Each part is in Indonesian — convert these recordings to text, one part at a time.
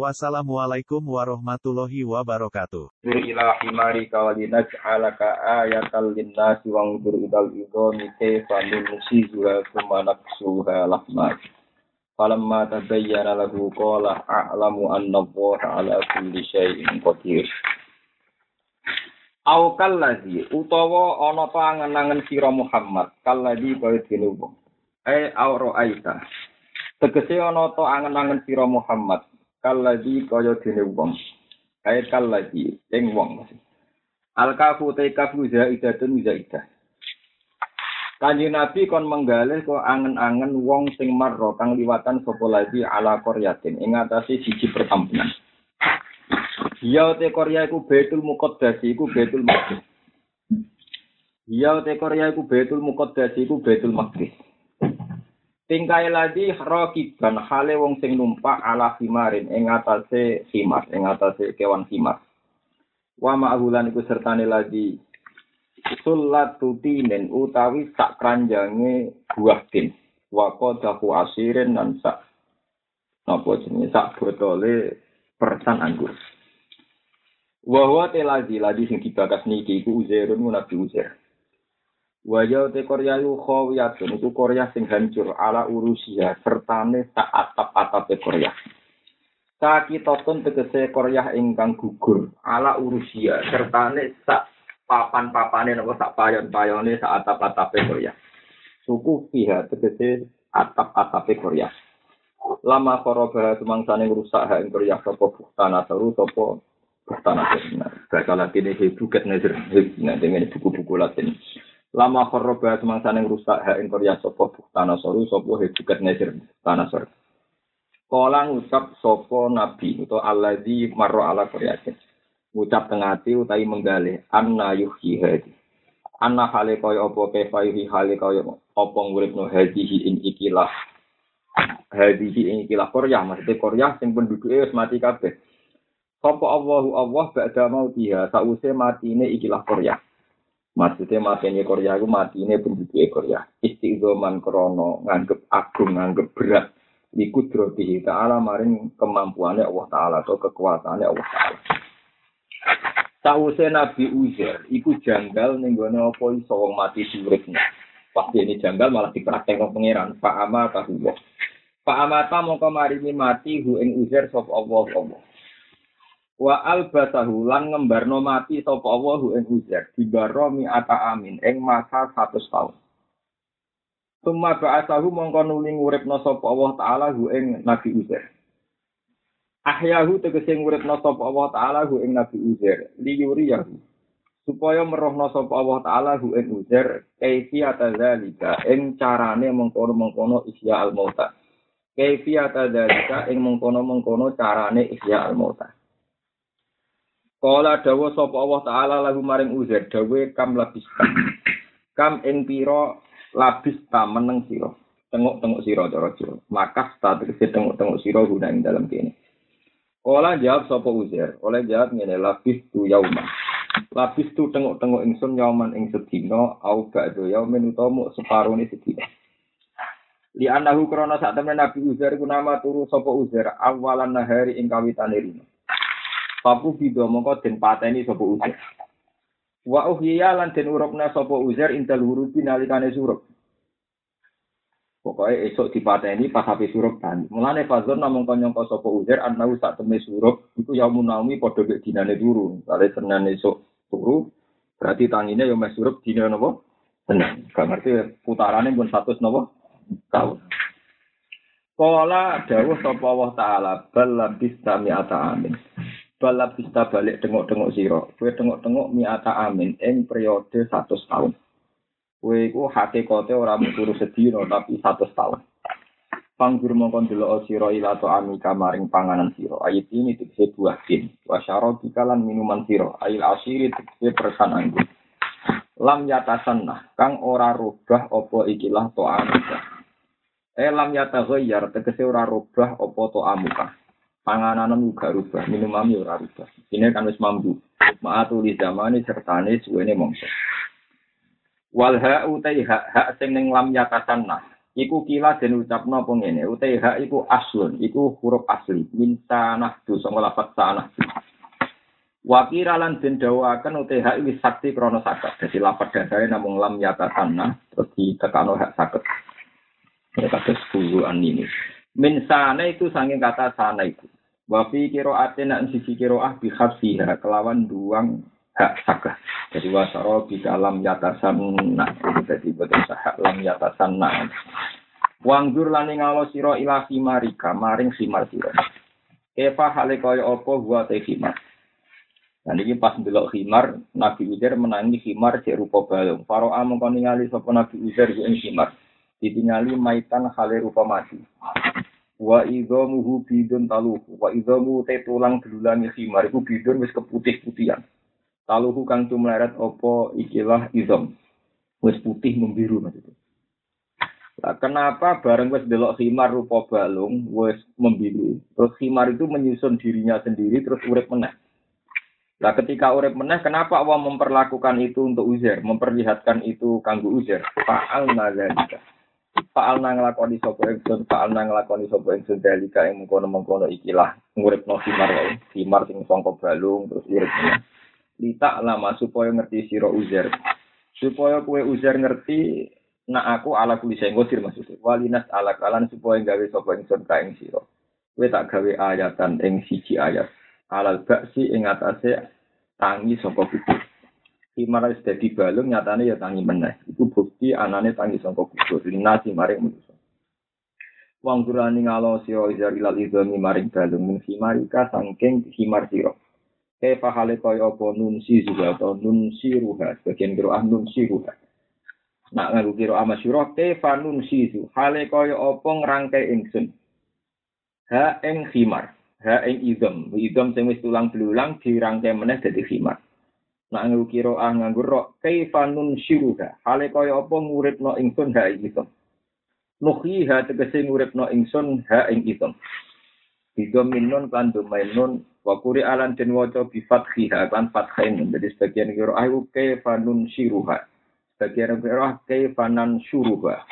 Wassalamualaikum warahmatullahi wabarakatuh. falamma tabayyana lahu qala a'lamu anna ala kulli syai'in qadir. Utawa ana ta angen-angen sira Muhammad kallazi kaya dene wong ai au ra'aita tegese ana ta angen-angen sira Muhammad kalladhi kaya dene wong kae kalladhi ing wong al kafu te kafu zaidatun zaidah Kanjeng Nabi kon menggalih kok angen-angen wong sing marro kang liwatan sapa lagi ala Koryatin ing atase siji perkampungan. Ya te Korya iku Baitul Muqaddas iku Baitul Maqdis. Ya te Korya iku Baitul Muqaddas iku Baitul Maqdis. Tingkai lagi rokiban hale wong sing numpak ala himarin ing atase himar, ing atase kewan himar. Wa ma'hulan iku sertane lagi sulatutinen utawi sak kranjange buah tin. Wa qadahu asirin dan sak napa jenenge sak botole persan anggur. Wa huwa telazi lagi sing dibakas niki iku Uzairun Nabi Uzair. Wajah te Korea yu khawiyatun itu Korea sing hancur ala urusia sertane sak atap-atape Korea. Sakitotun tegese Korea ingkang gugur ala urusia sertane sak papan-papane napa sak payon-payone sak atap-atape Korea. Suku pihak tegese atap-atape Korea. Lama koroba tumangsane ngrusak hak ing Korea sapa bustana teru sapa bustana. Bahasa Latin ini buket nazir. Nah, dengan buku-buku Latin. Lama khoroba semangsa yang rusak hak ing Korea sopo tanah soru sopo hebukat nesir tanah soru. Kala ngucap sopo nabi atau alladzi marro ala Korea Ngucap tengati utai menggalih anna yuhi hadi. Anna hale kaya apa kefa yuhi hale kaya apa nguripno hadihi ing ikilah. Hadihi ing ikilah Korea maksudnya Korea sing penduduknya wis mati kabeh. Sopo Allahu Allah ba'da mautiha sause matine ikilah Korea. Maksudnya matinya Korea itu mati ini penduduk Korea. Istiqoman krono nganggep agung, nganggep berat. Ikut drotihi ta'ala maring kemampuannya Allah Ta'ala atau kekuasaannya Allah Ta'ala. Sause Nabi Uzair, iku janggal nenggone apa iso mati suripnya. Pasti ini janggal malah dipraktek wong pangeran. Pak Ama tahu Pak Amata mongko marini mati hu ing Uzair sop Allah Allah. Wa albasahu lan ngembarno mati sapa Allahu ing ujar dibaro mi ata amin ing masa 100 tahun Suma ba'asahu mongko nuli nguripno sapa Allah taala hu ing Nabi Uzair Ahyahu tegese nguripno sapa Allah taala hu ing Nabi Uzair liyuriyahu. Supaya merohno sapa Allah taala hu ing Uzair kaifiyata zalika ing carane mengkono-mengkono isya al-mauta. Kaifiyata zalika ing mengkono-mengkono carane isya al-mauta Kala dawa sapa Allah taala lagu maring uzair dawe kam labista. Kam ing pira labista meneng sira. Tengok-tengok sira cara sira. Maka sta tegese tengok-tengok sira guna ing dalam kene. Kala jawab sapa uzair, oleh jawab ngene labis tu yauma. Labis tu tengok-tengok ingsun yauman ing sedina au ba'da yaumin utawa separone sedina. Li anahu krana sak temen Nabi Uzair ku nama turu sapa Uzair awalan nahari ing kawitane rino. Papu bido mongko den pateni sapa Uzair. Wa uhyiya lan den urupna sapa Uzair intal hurufi nalikane surup. Pokoke esuk dipateni pas ape surup ban. Mulane fazon namung nyangka sapa Uzair anau sak temne surup iku yaumun naumi padha mek dinane turu. Kale Senin esuk turu berarti tangine yo mes surup dina napa? Senin. Gak ngerti putarane pun 100 napa? Tahun. Kala dawuh sapa Allah taala bal labis sami ata amin. Balap bisa balik tengok-tengok siro. Kue tengok-tengok miata amin ing periode satu tahun. Kue ku hakikate ora turu sedino tapi satu tahun. Panggur mongkon delok sira ila to ami kamaring panganan sira. Ayat ini tegese buah tin. Wa syarab minuman sira. Ail asiri tegese persan anggur. lam yatasanna kang ora rubah apa ikilah to amuka eh lam yataghayyar tegese ora rubah apa to amuka panganan gak rubah minumami ora rubah. Ini kan wis mampu. Maatu di zamane sertane suwene mongso. Wal ha utai hak hak sing ning lam yatasanna iku kila den ucapno apa ngene? Utai hak iku aslun iku huruf asli. Min tanah du sanga lafat tanah Wakira lan den dawaken UTH wis sakti krana sakat. Dadi lapat dasare namung lam yata tanah terus ditekano hak saket. Ya kata sepuluhan ini. Min sana itu sanging kata sana itu. Wafi kiro ate nak sisi kiro ah bihafsiha kelawan duang hak sakah. Jadi wasaro di dalam yata sana. Jadi betul sahak lam yata sana. Wanggur lani ngalo siro ila marika maring simar siro. Eva hale kaya opo gua te himar. Dan ini pas ndelok khimar, Nabi Uzair menangi khimar cek rupa balung. Faro'a mengko ningali sapa Nabi Uzair ing khimar. Ditingali maitan hale rupa mati. Wa idzamuhu bidun taluhu. Wa idzamu te tulang belulangi khimar iku bidun wis keputih-putihan. Taluhu kang tumleret opo ikilah idzam. Wis putih membiru maksudnya. Nah, kenapa bareng wis delok khimar rupa balung wis membiru. Terus khimar itu menyusun dirinya sendiri terus urip meneh. Nah ketika urip meneh, kenapa Allah memperlakukan itu untuk uzer, memperlihatkan itu kanggo uzer? Fa'al nazalika. Fa'al nang lakoni sopo ingsun, fa'al nang lakoni sopo ingsun dalika yang mengkono-mengkono ikilah ngurip no simar wae. Simar sing songkok balung terus urip. Lita lama supaya ngerti siro uzer. Supaya kue uzer ngerti nak aku ala kuli senggosir maksudnya. Walinas ala kalan supaya gawe sopo ingsun ka ing siro. Kue tak gawe ayatan ing siji ayat alal baksi ing atase tangi saka kubur. Himar wis dadi balung nyatane ya tangi meneh. Iku bukti anane tangi saka kubur. Linasi maring manusa. Wang durani ngalo sira izar ilal idhami maring balung min himarika sangking himar sira. Kefa hale kaya apa nun si juga atau nun si ruha. Sebagian kira ah nun si ruha. Nak ngaku kira ama sira kefa nun si hale kaya apa ngrangkai ingsun. Ha ing himar ha ing idom idom sing wis tulang belulang dirangkai meneh dadi khimar nak nganggo kira ah nganggo rok. Kaifanun syuruha hale kaya apa nguripno ingsun ha ing idom nuhiha tegese nguripno ingsun ha ing idom idom minun kan wa kuri alan den waca bi fathiha kan fathain jadi sebagian kira ayu kaifanun syuruha sebagian kira kaifanan syuruha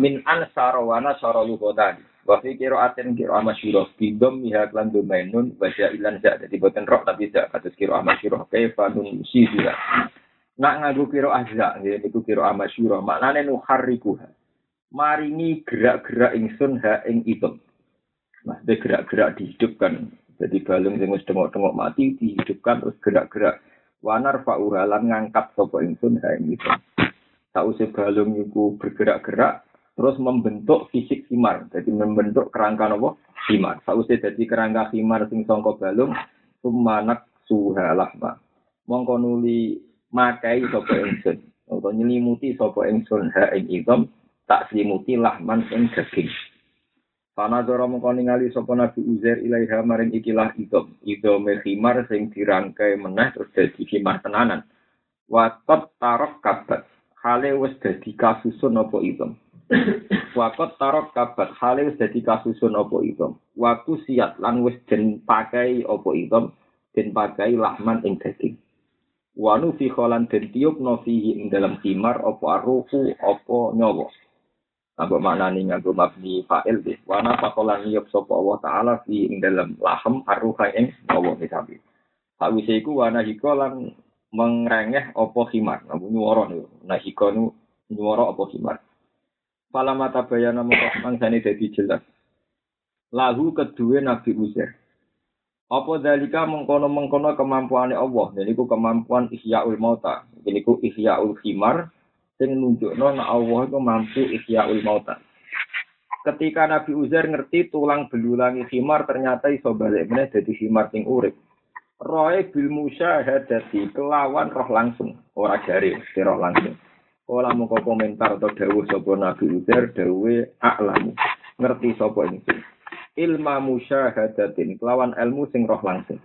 min ansara wa nasara lugodani Wa fi qira'atin qira'ah masyhurah bi dhammiha lan domainun wa ilan za dadi boten roh tapi za kados qira'ah masyhurah kaifa nun sihira. Nak nganggo qira'ah za nggih niku qira'ah masyhurah maknane nuharrikuha. Maringi gerak-gerak ingsun ha ing itu. Nah, gerak-gerak dihidupkan. Jadi balung sing wis tengok-tengok mati dihidupkan terus gerak-gerak. Wanar fa'uralan ngangkat sapa ingsun ha ing itu. Sausé balung iku bergerak-gerak, terus membentuk fisik himar. Jadi membentuk kerangka nopo himar. Sausé jadi kerangka himar sing songko balung sumanak suhalah pak. Mongko nuli makai sapa ingsun atau nyelimuti sapa ingsun ha ing idom tak selimuti lahman ing daging. Pana dora mongko ningali sapa Nabi Uzair ilaiha maring ikilah idom. Idom himar sing dirangkai meneh terus dadi himar tenanan. Watot tarok kabat. Hale wis dadi kasusun apa idom. Wakot tarok kabat hale wis dadi kasusun apa itu. Waktu siat lan wis den pakai apa itu, den pakai lahman ing daging. Wanu fi kholan den tiup no fihi ing dalam timar apa aruhu apa nyawa. Apa maknane nganggo mabni fa'il deh. Wana fakolan niyop sapa Allah taala fi ing dalam lahem aruha ing nyawa misabi. Sawise iku wana hiko lan mengrengeh apa khimar. Namun nyuwara niku. Nah hiko nu nyuwara apa khimar. Fala mata bayana mongko mangsane dadi jelas. Lahu kedua Nabi Uzair. Apa dalika mengkono-mengkono kemampuane Allah. Jadi ku kemampuan ihyaul mauta. Jadi ku ihyaul khimar. Sing nunjukno nek Allah itu mampu ihyaul mauta. Ketika Nabi Uzair ngerti tulang belulangi khimar ternyata iso balik meneh dadi khimar sing urip. Roe bil musyahadati kelawan roh langsung, ora jari, roh langsung. Kala muka komentar atau dawuh sapa Nabi Uzair dawuhe a'lamu. Ngerti sapa ingsun. Ilma musyahadatin kelawan ilmu sing roh langsung.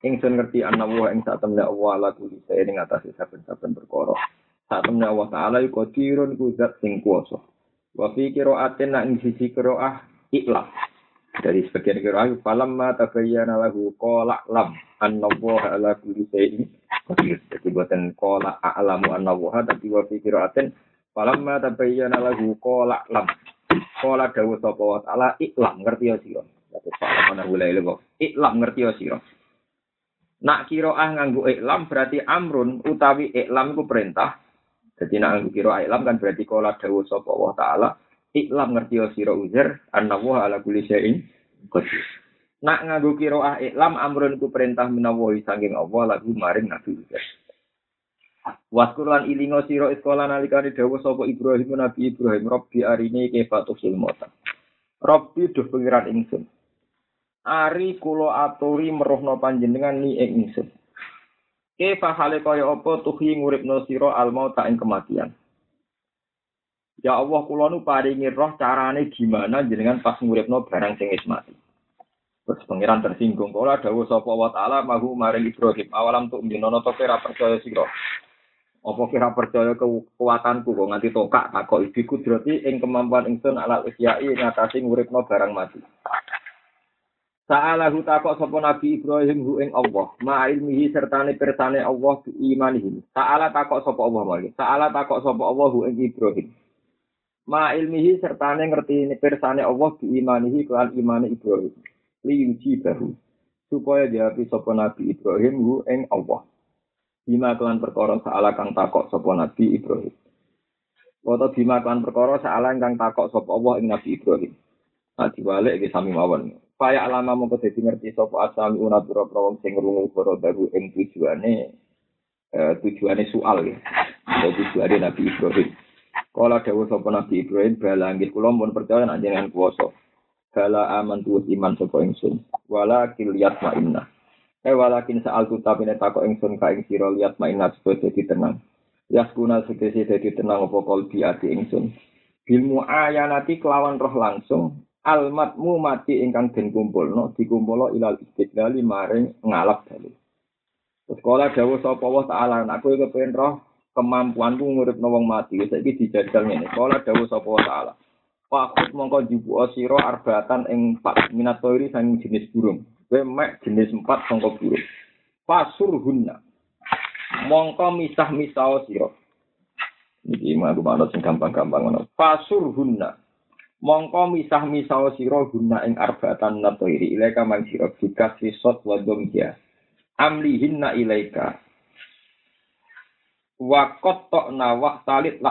Ingsun ngerti ana wa ing sak temne Allah la kuli ing atase saben-saben perkara. Saat temen Allah Ta'ala iku qadirun ku zat sing kuwasa. Wa fi qira'atin nak ing sisi qira'ah iklam. Dari sebagian qira'ah falamma tabayyana lahu qala lam annallaha ala kulli shay'in qadir. Buatan qala a'lamu annallaha tapi wa fi qira'atin falamma tabayyana lahu qala lam. Qala dawu sapa wa ta'ala iklam ngerti ya sira. Terus mana ulai kok. Iklam ngerti ya sira. Nak kiroah nganggu iklam berarti amrun utawi iklam ku perintah. Jadi nak nganggu kiroah iklam kan berarti kola dawu sapa Allah taala iklam ngerti ya sira uzer annahu ala kulli syai'in qadir. Nak nganggu kiroah iklam amrun ku perintah menawahi sanging Allah lagu maring Nabi uzer. Waskulan ilingo siro iskola nalikani dawa sapa Ibrahim Nabi Ibrahim Robbi arine kefatus ilmota. Robbi duh pengiran ingsun. Ari kula aturi meruhno panjenengan ni ing ingsun. Kefa hale kaya apa tuhi nguripno sira almau tak ing kematian. Ya Allah kula nu paringi roh carane gimana jenengan pas nguripno barang sing mati. Terus pangeran tersinggung kala dawuh sapa wa taala mahu maring Ibrahim awalam tuk minono to percaya sira. Apa kira percaya kekuatanku kok nganti tokak takok iki kudrati ing kemampuan ingsun ala isyai ngatasi nguripno barang mati. Sa'alahu takok sapa Nabi Ibrahim hu ing Allah, ma ilmihi sertane persane Allah bi imanihi. Sa'ala takok sapa Allah mali. Sa'ala takok sapa Allah hu ing Ibrahim. Ma ilmihi sertane ngerti persane Allah bi imanihi kelan imane Ibrahim. Li bahu. Supaya diapi sapa Nabi Ibrahim hu ing Allah. Bima kelan perkara sa'ala kang takok sapa Nabi Ibrahim. Foto bima kelan perkara sa'ala kang takok sapa Allah ing Nabi Ibrahim. Nah, diwalik iki sami mawon. Kaya alama mongko dadi ngerti sapa asal una pira wong sing ngrungu para baru ing tujuane eh, tujuane soal ya. Atau tujuane Nabi Ibrahim. Kala dawuh sapa Nabi Ibrahim bala anggih kula mun percaya nek jenengan kuwasa. Bala aman tuwus iman sapa ingsun. Wala kiliyat ma inna. Eh walakin saal tu tapine takok ingsun ka ing sira liat ma inna supaya dadi tenang. Yaskuna sekesi dadi tenang apa kalbi ati ingsun. Bilmu ayanati kelawan roh langsung almatmu mati ingkang den kumpulno dikumpulo ilal istiqlali maring ngalap dalil. Kala dawuh sapa wa taala aku kepen roh kemampuanku nguripno wong mati saiki dijajal ngene. Kala dawuh sapa wa taala. Fakut mongko jubu sira arbatan ing empat minatori sang jenis burung. Kowe mek jenis empat sangka burung. Pasur hunna. Mongko misah-misah sira. Iki mah sing gampang-gampang ngono. Pasur hunna. mongko misah-misah sira guna ing arbatan natoiri ilaika man sira bikas risot wa domja amlihinna ilaika wa qatta'na wa talit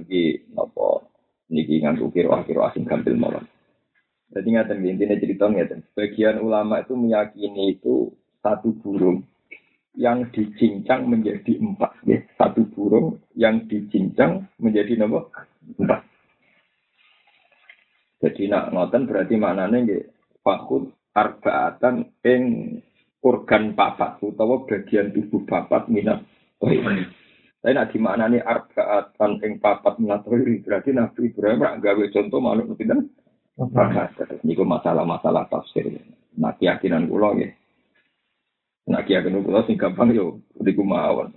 niki napa niki nganggo kira-kira asing gampil mawon jadi ngaten intinya cerita ngaten sebagian ulama itu meyakini itu satu burung yang dicincang menjadi empat ya. satu burung yang dicincang menjadi nomor empat Jadi nak ngoten berarti maknane nggih fakut arbaatan ing organ papat utawa bagian tubuh papat minat. Tapi nak dimaknani arbaatan ing papat minat berarti Nabi Ibrahim rak gawe contoh makhluk pinten? Papat. Niku masalah-masalah tafsir. Nah keyakinan kula nggih. Nah keyakinan kula sing gampang yo niku mawon.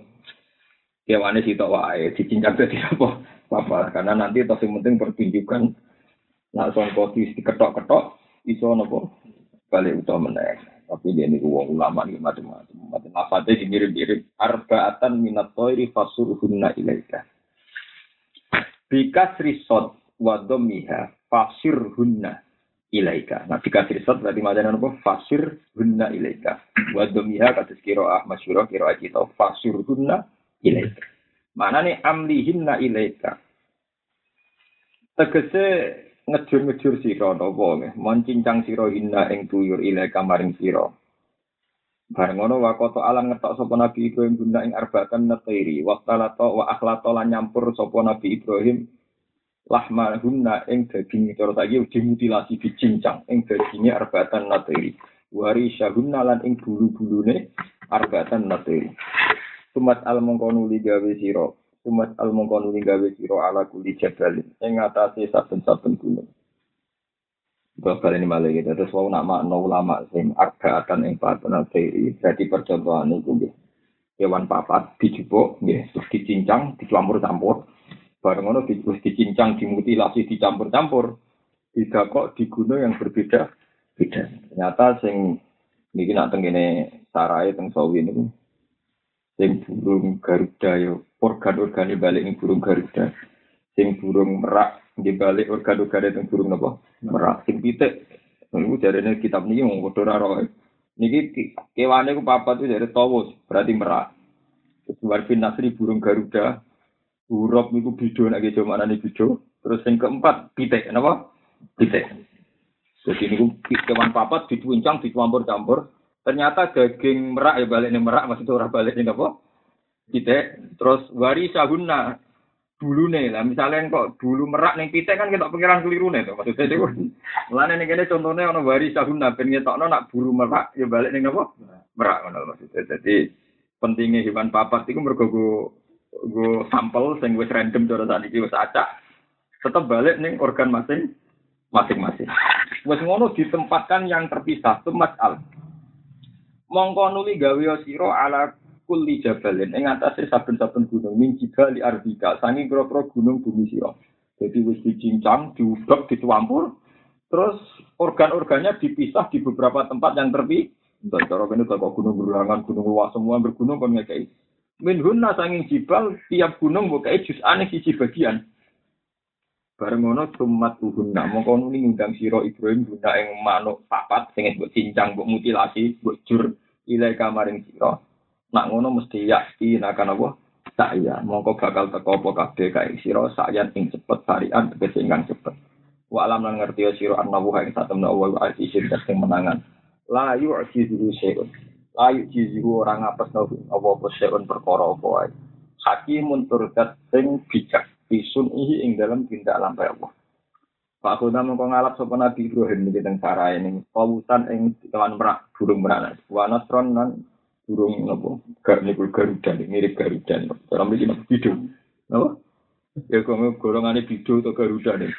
Kewane sitok wae dicincang dadi apa? Papat karena nanti tos penting pertunjukan Nak songko diketok-ketok, iso nopo balik utama meneh. Tapi dia ini uang ulama nih macam-macam. Macam apa deh mirip-mirip arbaatan minat toiri hunna ilaika. Bikas risot wadomiha fasir hunna ilaika. Nah, bikas risot berarti macam apa? Fasir hunna ilaika. Wadomiha kata ah masyuro kiroah kita fasir hunna ilaika. Mana nih amlihinna ilaika. Tegese ngejur-ngejur sira napa nggih moncincang sira inna ing tuyur ile kamaring sira bareng ngono wakoto alam ngetok sapa nabi Ibrahim guna ing arbatan natairi waqtalato wa akhlato lan nyampur sapa nabi Ibrahim lahma hunna ing daging cara saiki dimutilasi dicincang ing daginge arbatan natairi wari syahunna lan ing bulu-bulune arbatan natairi Tumat al mengkono gawe sira. Umat al mongkonu gawe siro ala kuli jabalin. Ing ngatasi saben-saben gunung. Bakal ini malah gitu. Terus wau nak makna ulama sing arbaatan ing paten al jadi percontohan itu gitu. kewan papat dijupuk nggih. Terus dicincang dicampur-campur bareng ngono di, dicincang dimutilasi dicampur-campur didakok di gunung yang berbeda. Beda. Ternyata sing niki nak tengene sarai teng sawi niku sing burung garuda yo organ-organe balik ning burung garuda. Sing burung merak di balik organ-organe teng burung napa? Merak. Sing pitik. Niku jarene kitab niki wong padha ora Niki kewane ku papat itu dari tawus, berarti merak. Terus warfin nasri burung garuda, buruk niku bido nek gejo mana nih bido. Terus yang keempat pitek, kenapa? Pitek. Jadi niku kewan papat dituincang, dicampur-campur. Ternyata daging merak ya balik nih merak, maksudnya orang balik nih apa? Pitek. Terus wari sahuna dulu nih lah misalnya kok dulu merak nih pitek kan kita pikiran keliru nih tuh maksudnya itu mulanya nih kene contohnya ono wari sahuna ben ngetokno nak buru merak ya balik nih apa merak ngono maksudnya jadi pentingnya hewan papat itu mergo go sampel sing wis random cara tadi iki wis acak. Tetap balik nih organ masing masing-masing. Wis ngono ditempatkan yang terpisah itu masal mongko nuli gawe sira ala kulli jabalin. Ing atase saben-saben gunung min jibali ardika. Sangi kira-kira gunung bumi sira. Jadi wis dicincang diudok dicampur terus organ-organnya dipisah di beberapa tempat yang terpisah dan cara kene kok gunung berulangan gunung luas semua bergunung kon ngekei min hunna sanging jibal tiap gunung mbok kae jus aneh siji bagian bareng ngono tumat uhunna mongko nuli ngundang sira Ibrahim guna ing manuk papat sing mbok cincang mbok mutilasi mbok jur ilai kamaring sira Nak ngono mesti yakin akan apa? Saya mongko bakal teko apa kabeh kae sira sayan ing cepet tarian tegese ingkang cepet. Wa alam lan ngerti sira annahu satemna Allah wa azizun sing menangan. La yu'jizu syai'un. La yu'jizu ora ngapesno apa-apa syai'un perkara apa wae. Hakimun turdat sing bijak bisun ihi ing dalam tindak lampai Allah. Pak Khuda mengko ngalap sapa Nabi Ibrahim niki teng sarae ning kawusan ing kewan merak burung merak. Wa lan burung nopo gak niku garuda mirip garuda cara mriki nopo bidu napa ya kok golongane bidu atau garuda nih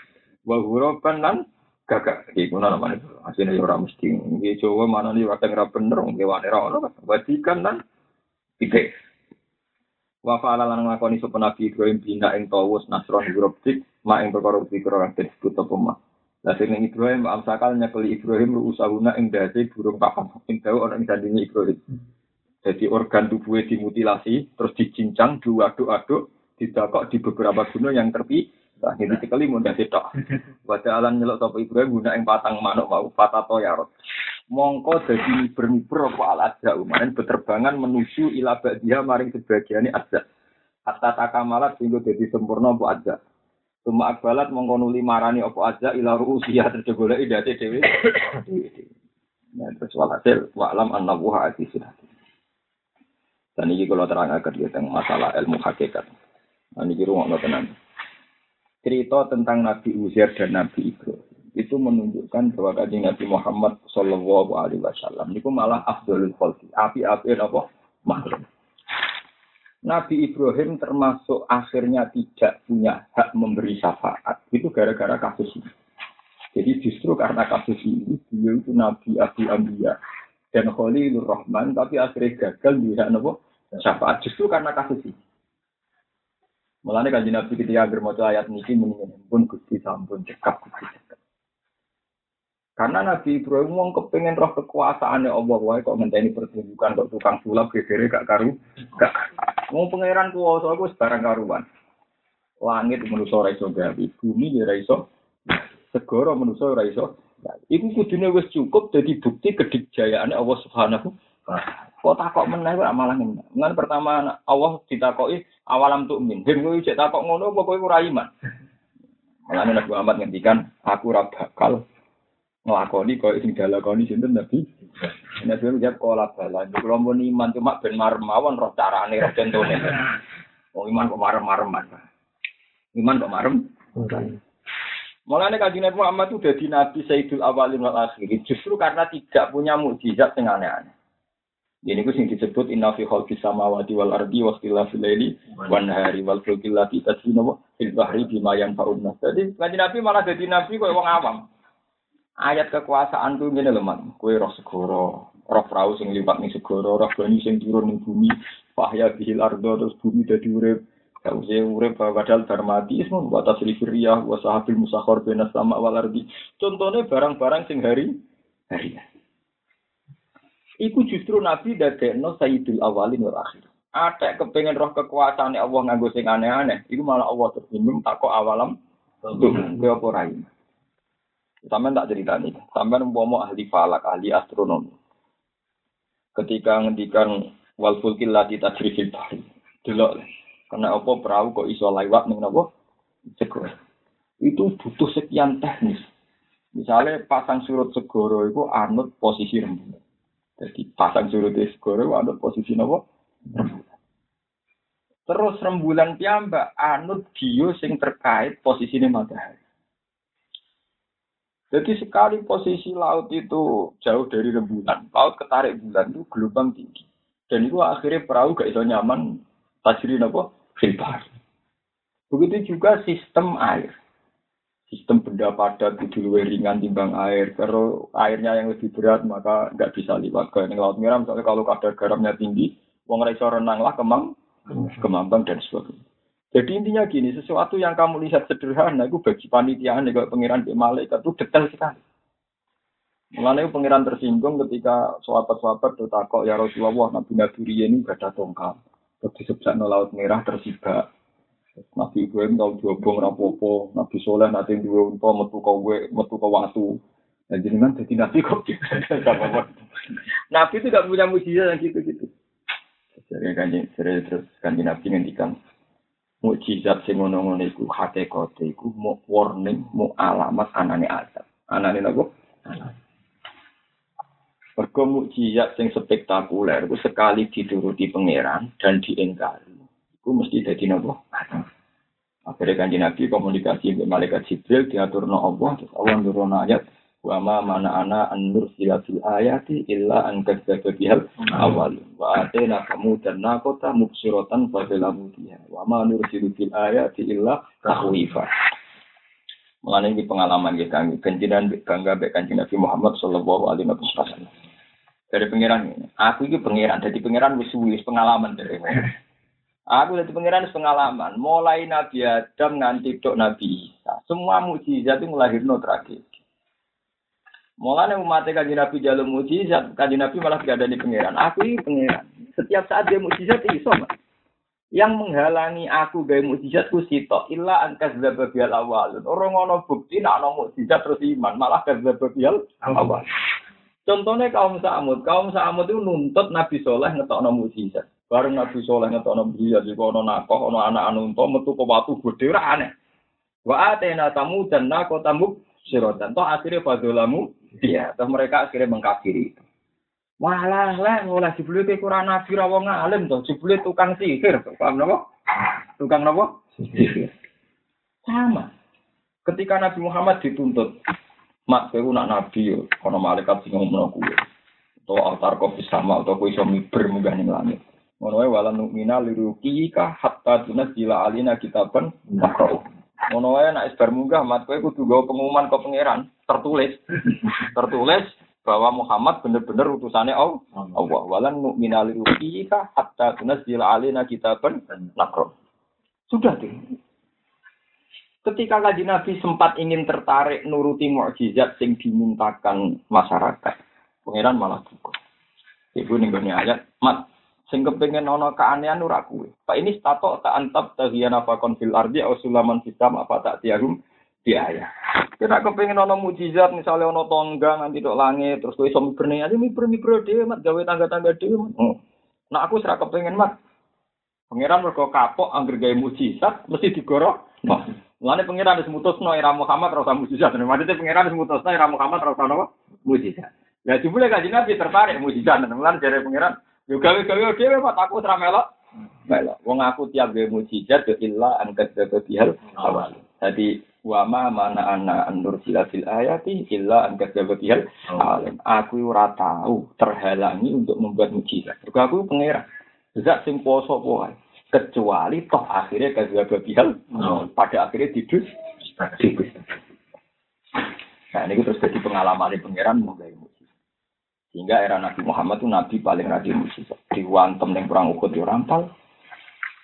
wa kan lan gagak. Iki kuna namane asine ya ora mesti. Iki Jawa mana nih kadang ora bener kewane ora ono wadikan lan ide wa fa'ala lan nglakoni sapa nabi Ibrahim bina ing tawus nasron hurufik ma ing perkara pikir kang disebut apa mah Lah sing Ibrahim amsakal nyekeli Ibrahim lu usahuna ing dadi burung papan ing dawa ana ing Ibrahim. Jadi organ tubuhnya dimutilasi, terus dicincang, diaduk-aduk, didakok di beberapa gunung yang terpi. Ini sekali mudah tidak. Wajah alam nyelok sopo Ibrahim guna yang patang manuk mau patato yarot. Mongko jadi bermiber apa al adza umanen berterbangan menuju ila dia maring sebagiannya adza. Hatta takamalat sehingga jadi sempurna apa adza. Cuma akbalat mongko nuli marani apa adza ila ru'usiyah terjegolek idate dewi. Nah, terus walhasil wa'lam an-nabuha sudah. Dan ini kalau terang agar tentang masalah ilmu hakikat. Nah, ini rumah tenan. Cerita tentang Nabi Uzair dan Nabi Ibrahim itu menunjukkan bahwa kajian Nabi Muhammad Shallallahu Alaihi Wasallam itu malah afdolul khalqi. Api-api apa? Makhluk. Nabi Ibrahim termasuk akhirnya tidak punya hak memberi syafaat. Itu gara-gara kasus ini. Jadi justru karena kasus ini, beliau itu Nabi Abu Ambiya dan Khalilur Rahman, tapi akhirnya gagal di hak syafaat justru karena kasus ini. Mulane kan Nabi ketika mau ayat niki mendingin pun gusti sampun cekap gusti cekap. Karena Nabi Ibrahim mau kepengen roh kekuasaannya Allah wae kok ngenteni pertunjukan kok tukang sulap gegere gak karu gak mau pangeran kuwasa aku sebarang karuan. Langit manusa ora iso gawe, bumi ora iso. Segara manusa ora iso. Iku kudune wis cukup jadi bukti kedikjayaane Allah Subhanahu wa taala. Kok takok meneh kok malah ngene. Ngan pertama Allah ditakoki awalam tuh min. Hem kowe cek takok ngono apa kowe ora iman. Malah Nabi Muhammad ngendikan aku ora bakal nglakoni koyo sing dalakoni sinten Nabi. Nabi Muhammad jawab kola bala. Kalau mau iman cuma ben marem roh carane roh contone. Oh iman kok marem-marem Iman kok marem. Mulanya kaji Nabi Muhammad itu jadi Nabi Sayyidul Awalin wal Akhirin. Justru karena tidak punya mukjizat yang aneh-aneh. Ini ku sing disebut inna fi khalqis samawati wal ardi wa ikhtilafil laili wan nahari wal fulki allati tasbina fil bahri bima yanfa'un nas. Jadi kanjeng Nabi malah jadi nabi koyo wong awam. Ayat kekuasaan tuh ngene lho, Man. Kowe roh segoro, roh perahu sing liwat ning segoro, roh banyu sing turun ning bumi. Fahya bihil ardo terus bumi dadi urip. Kau saya urip padahal darmati semua buat asli firiyah wa sahabil musakhor benas sama wal ardi. Contohnya barang-barang sing hari hari. Iku justru Nabi dadekno Sayyidul Awalin wal Akhir. Ada kepengen roh kekuasaan Allah nganggo sing aneh-aneh. Iku malah Allah tersinggung tak kok awalam. Tuh, ke apa. Sampai tak cerita nih. Sampai umpama ahli falak, ahli astronomi. Ketika ngendikan wal fulkil lati tajrifil bahri. Delok. Karena apa perahu kok iso lewat ning napa? Segoro. Itu butuh sekian teknis. Misalnya pasang surut segoro itu anut posisi rembulan. Jadi pasang surut segoro anut posisi napa? Terus rembulan piyambak anut bio sing terkait posisinya matahari. Jadi sekali posisi laut itu jauh dari rembulan, laut ketarik bulan itu gelombang tinggi. Dan itu akhirnya perahu gak iso nyaman tajri apa? Filbar. Begitu juga sistem air. Sistem benda padat itu lebih ringan timbang air. Kalau airnya yang lebih berat maka nggak bisa lewat ke laut merah. Misalnya kalau kadar garamnya tinggi, Wong iso renang lah kemang, kemambang dan sebagainya. Jadi intinya gini, sesuatu yang kamu lihat sederhana itu bagi panitia nih kalau pangeran di malaikat itu detail sekali. Mulanya pangeran tersinggung ketika sahabat-sahabat takok ya Rasulullah Nabi Nabi ini gak ada tongkat. Terus disebut laut merah tersibak. Nabi Ibrahim tahu diobong rapopo, Nabi Soleh nanti dua unta metu kowe metu ke watu. Nah jenengan jadi nabi kok Nabi itu gak punya mujizat yang gitu-gitu. Jadi kanjeng terus kanjeng Nabi ngendikan mukjizat sing ngono-ngono iku hakikate iku mau warning, mau alamat anane azab. Anane napa? Mergo mukjizat sing spektakuler iku sekali dituruti pangeran dan diingkari. Iku mesti dadi napa? Akhirnya kanjeng Nabi komunikasi dengan malaikat Jibril diaturno Allah, terus Allah nurun ayat wa ma mana ana an nursila fil ayati illa an kadzdzaba bihal awal. Wa atena kamu dan nakota mubsiratan fa bilamu dia wa ma nursilu fil ayati illa tahwifa mengenai ini pengalaman kita kenjinan bangga bek kanjeng Nabi Muhammad sallallahu alaihi wasallam. Dari pangeran aku ini pangeran jadi pangeran wis pengalaman dari Aku dari pangeran pengalaman, mulai Nabi Adam nganti dok Nabi Isa. Semua mujizat itu melahirkan tragedi. Mulanya umat kaji Nabi jalur mujizat, kaji Nabi malah gak ada di pangeran. Aku ini pangeran. Setiap saat dia mujizat itu sama. Yang menghalangi aku gaya mujizat ku sito illa angkas zababial awal. Orang ngono bukti nak no mujizat terus iman, malah kazababial awal. Contohnya kaum Samud, kaum Samud itu nuntut Nabi Soleh ngetok no mujizat. Bareng Nabi Soleh ngetok no mujizat, juga ono nakoh, ono anak anu metu ke watu gede, aneh. Wa atena tamu dan nako tamu sirotan. Toh akhirnya fadolamu, iya. Toh mereka akhirnya mengkafiri. Walah lah, ngolah jebule ke kurang nabi rawong alim toh, jebule tukang sihir, paham napa? Tukang napa? Sihir. Sama. Ketika Nabi Muhammad dituntut, mak kowe nak nabi yo, kono malaikat sing ngomong kuwi. Atau altar kopi sama, atau kowe iso miber munggah ning langit. Ngono wae wala nu'mina liruki ka hatta tunzila alina kitaban makrau. Ngono wae nek isbar munggah mat kowe kudu gawa pengumuman ke pangeran tertulis. tertulis bahwa Muhammad benar-benar utusannya Allah. Allah. Walan mu'minal ruqika hatta tunzil alaina kitaban nakro. Sudah tuh. Ketika kaji Nabi sempat ingin tertarik nuruti mukjizat sing dimintakan masyarakat, pangeran malah cukup. Ibu nih ayat, mat sing kepengin ana keanehan ora kuwe. Pak ini stato tak antap tahiyana fakon fil ardi au sulaman sistem apa tak tiarum biaya. Kita kepengin ana mujizat misalnya ana tonggang nanti tok langit terus kowe iso miberne aja miber-miber dhewe mat gawe tangga-tangga dhewe. Oh. Nah aku serak kepengin mat. Pangeran mergo kapok angger gawe mujizat mesti digoro. Nah, Mulane pangeran wis mutusno era Muhammad ora usah mujizat. Maksudnya pangeran wis mutusno era Muhammad ora usah mujizat. Lah jebule kanjeng Nabi tertarik mujizat. Mulane jare pangeran Yo gawe-gawe dhewe Pak aku ora melok. Melok. Wong aku tiap gawe mujizat yo illa angkat jaga bihal awal. Jadi wa ma mana ana andur silatil ayati illa angkat jaga bihal awal. Aku ora tahu terhalangi untuk membuat mujizat. Mergo aku pangeran. Zat sing poso poe. Kecuali toh akhirnya kagak bihal pada akhirnya tidur. Nah, ini terus jadi pengalaman di pangeran mau Sehingga era Nabi Muhammad itu Nabi paling rajin mujizat. diwantem ning perang Uhud yo rampal.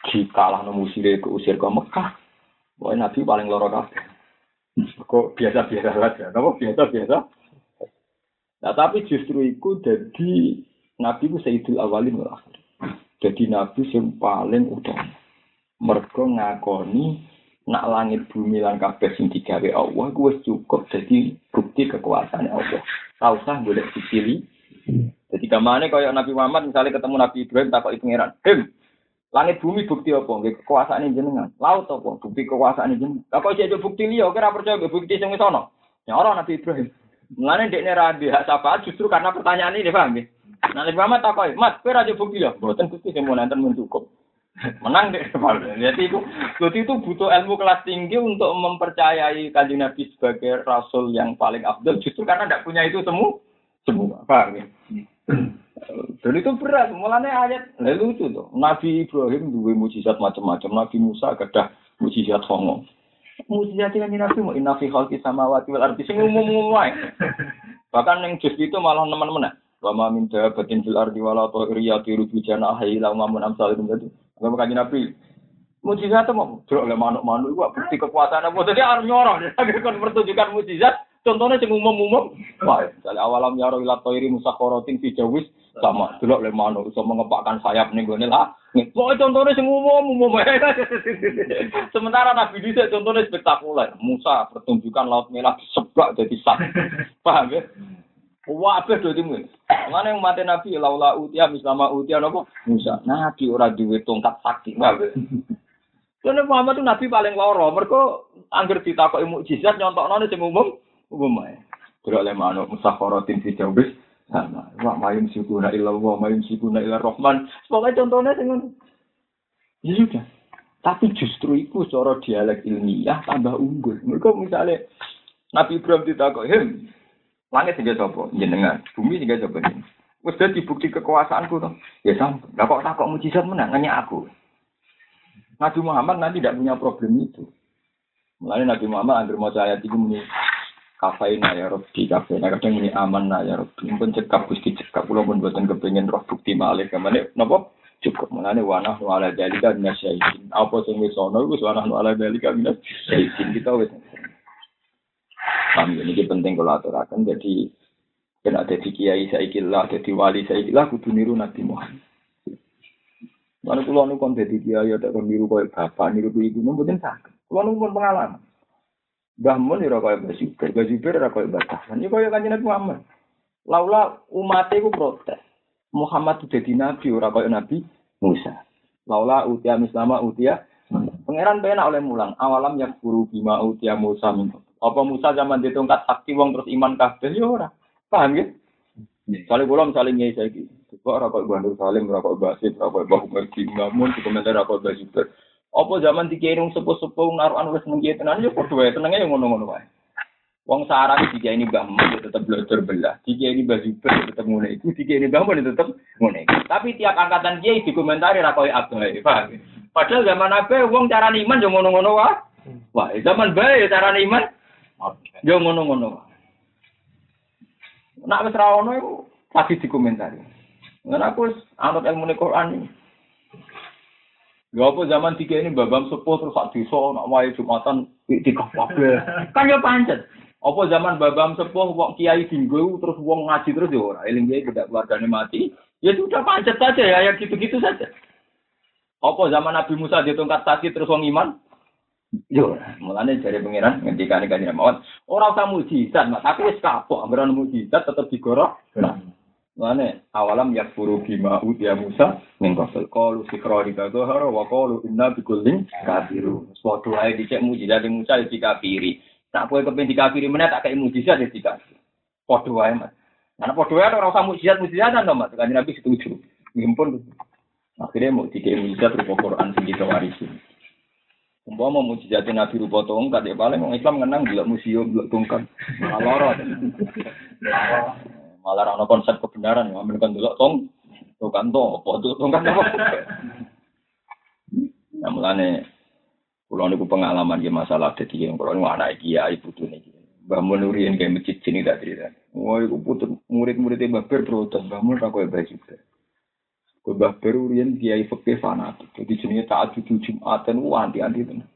Dikalah nemu sire usir ke Mekah. Wah, Nabi paling loro kabeh. Kok biasa-biasa saja, napa biasa-biasa. Nah, tapi justru itu jadi Nabi itu Sayyidul Awalin wal. Jadi Nabi yang paling utama. Mergo ngakoni nak langit bumi lan kabeh sing digawe Allah ku wis cukup jadi bukti kekuasaan Allah. Tahu usah golek bukti Jadi kamane kaya Nabi Muhammad misalnya ketemu Nabi Ibrahim takoki pangeran, "Him, langit bumi bukti apa? Nggih kekuasaan jenengan. Laut apa? Bukti kekuasaan jenengan. Lah kok iki bukti liya kira percaya bukti sing wis ana. Ya ora Nabi Ibrahim. Mulane dekne ra sapa justru karena pertanyaan ini paham nggih. Nah, Nabi Muhammad takoki, "Mat, kowe ra bukti ya?" Mboten bukti sing enten mun cukup. Menang deh. Jadi itu, jadi itu butuh ilmu kelas tinggi untuk mempercayai kanjeng Nabi sebagai Rasul yang paling abdul. Justru karena tidak punya itu semua. Semua. Paham ya? Dan itu berat. Mulanya ayat. Nah, lucu tuh. Nabi Ibrahim dua mujizat macam-macam. Nabi Musa ada mujizat hongo. Mujizat yang Nabi mau inafi khalqi samawati wal ardi. Sing umum-umum Bahkan yang just itu malah teman-teman. Wa ma min dabatin fil ardi wala ta'iri yatiru bi janahi la ma mun amsal itu. Nggak kanjeng Nabi. Mujizat mau delok le manuk-manuk iku bukti kekuasaan apa. Jadi arep nyorong. Kan pertunjukan mujizat. Contohnya sing umum-umum. Wah, misalnya awalam yaro ila toiri musakharatin fi jawis sama delok le manuk iso mengepakkan sayap ning gone lah. Pokoke contohnya sing umum-umum. Sementara Nabi dhisik contohnya spektakuler. Musa pertunjukan laut merah disebak jadi sak. Paham ya? Wah, apa do timu? Mana yang mati Nabi laula utia mislama utia nopo Musa. Nabi ora duwe tongkat sakti, wae. Karena Muhammad itu Nabi paling loro. Mereka angger ditakoki mukjizat nyontokno sing umum umum ae. Kira le manuk musakharatin fi jawbis sama. Wa mayum sikuna illa wa mayum sikuna illa rahman. Pokoknya contohnya ngono. Ya sudah. Tapi justru itu cara dialek ilmiah tambah unggul. Mereka misalnya Nabi Ibrahim ditakoki, Langit sehingga sapa? Jenengan. Bumi sehingga sapa? Wis dadi bukti kekuasaanku to. Ya sampun. Lah kok takok mujizat menang hanya aku. Nabi Muhammad nanti tidak punya problem itu. Mulai Nabi Muhammad anggar mau ayat itu muni kafaina ya Rabbi kafaina kadang muni aman ya Rabbi pun cekap gusti cekap kula pun buatan kepengen roh bukti malih ke mana napa cukup mulane wanah wala dalika minasyaitin apa sing wis ana wis wanah wala dalika minasyaitin kita wis Paham ya? ini penting kalau aturakan. Jadi kan ada di kiai saya lah, ada di wali saya lah, kudu niru Nabi Muhammad. Mana pulau nu kon jadi kiai ada kon niru kau bapak, niru ibu, mungkin sakit. Pulau nu pun pengalaman. Bahmun ora kaya Basibir, Basibir ora kaya batasan. Ini kaya kanjeng Nabi Muhammad. Laula umatnya ku protes. Muhammad itu jadi nabi, ora kaya Nabi Musa. Laula utia mislama utia. Pangeran penak oleh mulang. Awalam yang guru bima utia Musa minta. Apa Musa zaman ditongkat sakti wong terus iman kabeh ya ora. Paham ya? Soalnya kula misalnya nyai saiki, kok ora kok Bandung Salim, ora kok Basit, ora kok Bahu Mergi, ngamun di komentar ora kok Basiter. Apa zaman dikirim sepuh-sepuh naruhan wis nang tenan ya padha wae tenenge ya ngono-ngono wae. Wong sarang jika ini Mbah Mun ya tetap belajar belah. Jika ini Mbah Zubair tetap ngene iku, jika ini Mbah Mun tetap ngene Tapi tiap angkatan kiai dikomentari ra koyo Abdul, paham? Padahal zaman apa wong cara iman yo ngono-ngono wae. Wah, zaman bae cara iman Yo ngono-ngono. Nak wis ra ono iku pasti dikomentari. Ngen aku anut ilmu Quran ini. Ya apa zaman tiga ini babam sepuh terus sak desa nak wae Jumatan di kabeh. Kan ya pancet. Apa zaman babam sepuh wong kiai dinggo terus wong ngaji terus ya ora eling kiai tidak keluargane mati. Ya sudah pancet saja ya yang gitu-gitu saja. Apa zaman Nabi Musa ditongkat sakit terus wong iman? Yo, mulane dari pangeran ngendika nek kanjeng mawon, ora usah mujizat, Mas. Tapi wis kapok, anggaran mujizat tetep digorok. Nah. Mulane awalam yakfuru bima utia Musa ning kafir qalu sikra di dhahara wa qalu inna bikullin kafiru. Padha ae dicek mujizat Musa dikafiri. Nak kowe kepen dikafiri meneh tak kei mujizat ya dikafiri. Padha wae, Mas. Nah, padha wae ora usah mujizat-mujizatan to, Mas. Kanjeng Nabi setuju. Ngimpun. Akhirnya mau dikei mujizat rupa Quran sing warisi. Umpama mujizat Nabi rupa tongkat ya paling orang Islam ngenang gila museum gila tongkat. Malah lorot. Malah ana konsep kebenaran ya amen kan delok tong tongkat to apa tuh tongkat apa. Ya mulane kula niku pengalaman ya masalah dadi yang kula niku anak kiai putune iki. Mbah Mun uriyen kayak masjid sini tak cerita. Wah, iku putut murid-muridnya Mbah Ber protes, Mbah Mun ra koyo baju. Mbah riyen kiai fikih fanatik. Jadi jenenge tahajud Jumatan ku anti-anti tenan.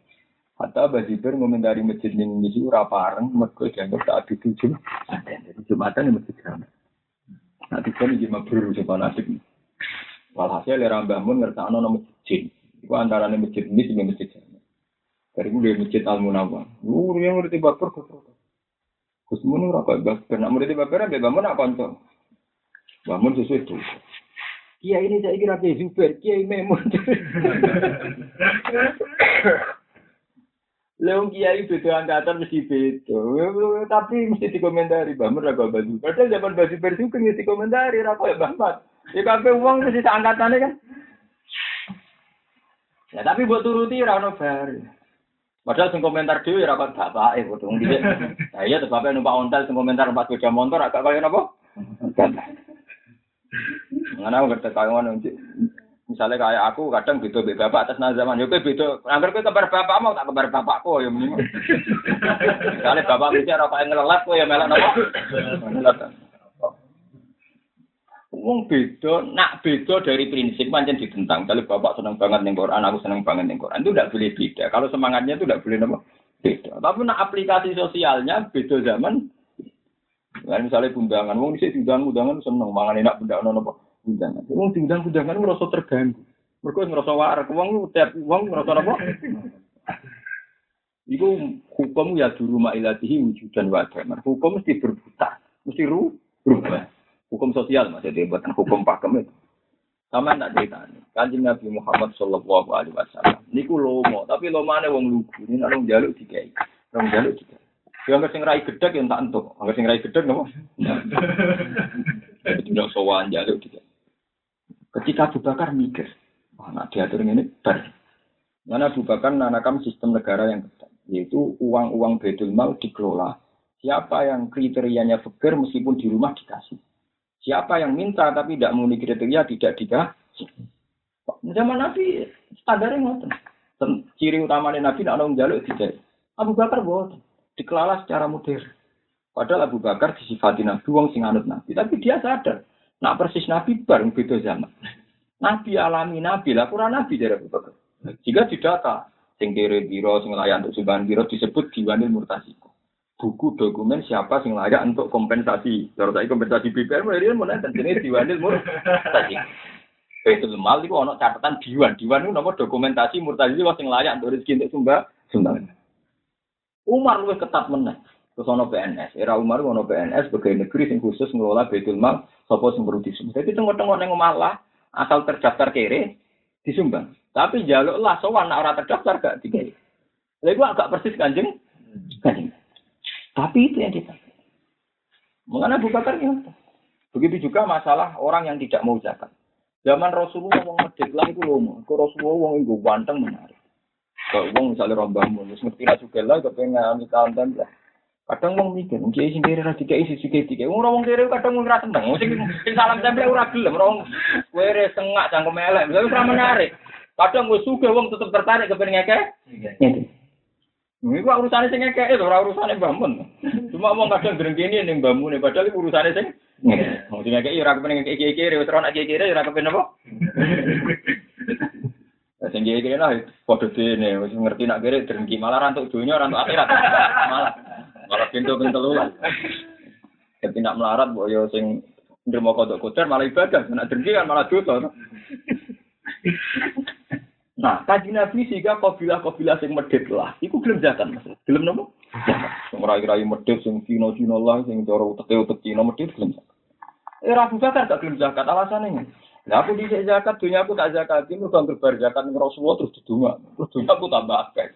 Hatta Bazibar ngomentari masjid ning misi ora pareng mergo dianggap tahajud Jumatan. Jadi Jumatan yang masjid jamaah. Nah, tiga nih jemaah baru fanatik. Walhasil era Mbah Mun ngertakno nama masjid. Iku antarane masjid ini sing masjid. Dari gue masjid Al Munawwar. Lu yang ngerti baper kok. Gus Mun ora kok bas kena murid baper mbek Mbah Mun nak kanca. Mbah Mun sesuai itu. Kiai ini saya kira Kiai Zubair, Kiai Memun. Leung Kiai beda angkatan mesti beda. Tapi mesti dikomentari, Mbah Mun raga baju. Padahal zaman baju bersih juga mesti dikomentari, raga ya Mbah Mat. Ya kabeh uang mesti angkatannya kan. Ya tapi buat turuti ora ono bar. Padahal sing komentar dhewe ora kok bapake foto. Nah iya terus bapak numpak ontel sing komentar numpak sepeda motor agak kaya napa? Aku ngerti kaya ngono Misalnya kayak aku kadang beda bapak atas nama zaman. Yo beda. Angger kowe kabar bapak mau tak kabar bapakku ya mending. Misalnya bapak bicara kaya ngelelat kowe ya melok napa? Wong beda, nak beda dari prinsip pancen ditentang. Kalau bapak seneng banget ning Quran, aku seneng banget ning Quran. Itu tidak boleh beda. Kalau semangatnya itu tidak boleh napa? Beda. Tapi nak aplikasi sosialnya beda zaman. Nah, misalnya undangan, wong dhisik diundang undangan seneng mangan enak ono napa? Undangan. Wong diundang undangan ngerasa terganggu. Mergo ngerasa warak wong tiap wong ngerasa apa? Iku hukum ya dulu mailatihi wujudan wa adaman. Hukum mesti berputar, mesti ru berubah. Hukum sosial maksudnya bukan hukum pakem itu. Sama tak cerita nih. Kanjeng Nabi Muhammad Shallallahu Alaihi Wasallam. Niku lomo, tapi lomane wong lugu. Ini nak jaluk dikai. Nong jaluk dikai. Yang nggak sing rai gedek yang tak entuk. Nggak sing rai gedek nopo. Tidak sowan jaluk dikai. Ketika Abu Bakar mikir, wah nak diatur ini ber. Mana Abu Bakar nanakam sistem negara yang ketat, yaitu uang-uang bedul mal dikelola. Siapa yang kriterianya fakir meskipun di rumah dikasih. Siapa yang minta tapi tidak memenuhi kriteria tidak dikasih. Zaman Nabi standarnya ngoten. Ciri utama Nabi nak nong jaluk tidak. Abu Bakar buat dikelola secara modern. Padahal Abu Bakar disifati Nabi, wong sing anut Nabi. Tapi dia sadar, Nak persis Nabi bareng beda zaman. Nabi alami Nabi lah kurang Nabi dari Abu Bakar. Jika didata, sing kiri biro, sing layak untuk sumbangan biro disebut diwanil murtasiku. Buku dokumen siapa sing layak untuk kompensasi. Kalau saya kompensasi BPR, mulai dia mulai dan jenis diwanil murtasiku. Itu mal itu ono catatan diwan. Diwan itu nomor dokumentasi murtasi sing layak untuk rezeki untuk sumbang sumbangan. Umar lebih ketat menang. Terus ono PNS, era Umar ono PNS sebagai negeri yang khusus ngelola betul mal, sopo sing perlu disumbang. Tengok-tengok neng malah asal terdaftar kere disumbang. Tapi jaluk lah sowan orang terdaftar gak dikai. Lalu agak persis kanjeng, kanjeng. Tapi itu yang kita. Mengenai Abu Bakar Begitu juga masalah orang yang tidak mau zakat. Zaman Rasulullah wong medhit lah itu lomo. Kok Rasulullah wong iku ganteng menarik. Kalau wong misalnya rombah mulus ngerti lah juga lah kepengen kanten lah. Kadang wong mikir, wong kiai sing kere ra dikai sisi kiai dikai. Wong wong kere kadang wong ra seneng. Wong sing salam tempel ora gelem, wong kere sengak cangkem elek. Wis ora menarik. Kadang wis sugih wong tetep tertarik kepen ngeke. Ini kok urusannya sing ngeke itu, ora urusannya bangun. Cuma wong kadang grengkene ning bambune padahal itu urusannya sing Wong sing ngeke ora kepen ngeke kiai kere, wis ora kiai kere ora kepen apa? Sing kere lah padha dene wis ngerti nak kere drengki malah rantuk donya rantuk akhirat. Malah Malah pintu-pintu lu. Ketika melarat, bu yo sing ndermo kodok kotor malah ibadah, nak dengki kan malah dosa. Nah, kaji Nabi sehingga kabilah-kabilah sing medit lah, iku gelem zakat mas. Gelem nopo? Sing rai-rai medit, sing Cina-Cina lah, sing cara utek-utek Cina medit gelem. Eh, Rabu zakat gak gelem zakat, alasannya Nah, aku di zakat, dunia aku tak zakat, ini udah berbar zakat, Rasulullah terus didunga. Terus dunia aku tambah akeh.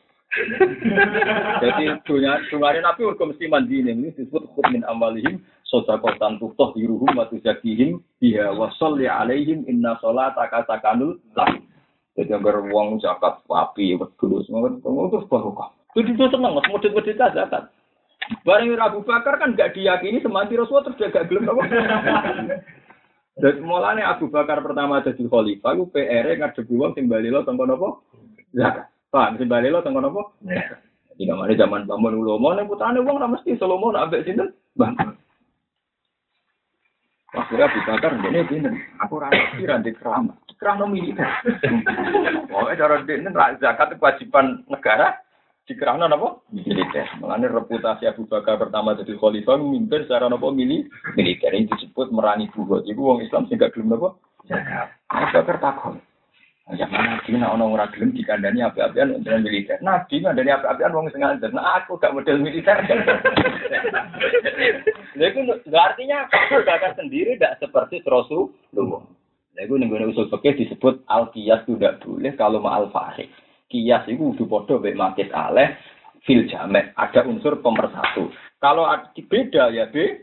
Jadi dunia dunia Nabi urut mesti mandi ini disebut khut min amalihim sodakotan tutoh diruhum wa tuzakihim biha wa sholli alaihim inna sholata kasakanul lah. Jadi agar uang zakat api wedhus ngono terus barokah. Jadi itu seneng mas model-model zakat. Bareng Abu Bakar kan gak diyakini semanti Rasulullah terus gak gelem apa. Dan mulanya Abu Bakar pertama jadi khalifah, aku PR ngadep uang sing bali lo tengko napa? Zakat. Pak, mesti balik lo tengok apa? Tidak mana zaman bangun ulomo, nih putrane uang mesti Salomo nak ambek sinten? Bang. Wah, Akhirnya Abu Bakar ini pinter. Aku rasa kira di keramat. Kerana militer. Pokoknya cara ini zakat kewajiban negara di kerana apa? Militer. Mengenai reputasi Abu Bakar pertama jadi khalifah mimpin secara apa? Mili militer. Ini disebut merangi buhut. Itu orang Islam sehingga belum apa? Abu Bakar takut. Zaman Nabi nak ono ora gelem dikandani api-apian untuk militer. Nabi ngandani api-apian wong sing ngajar. Nah aku gak model militer. Lha iku artinya Bakar sendiri tidak seperti Rasulullah. Lha iku ning usul fikih disebut al qiyas tidak boleh kalau al farik. Qiyas itu udah padha mek makit aleh fil jamek. Ada unsur pemersatu. Kalau beda ya B.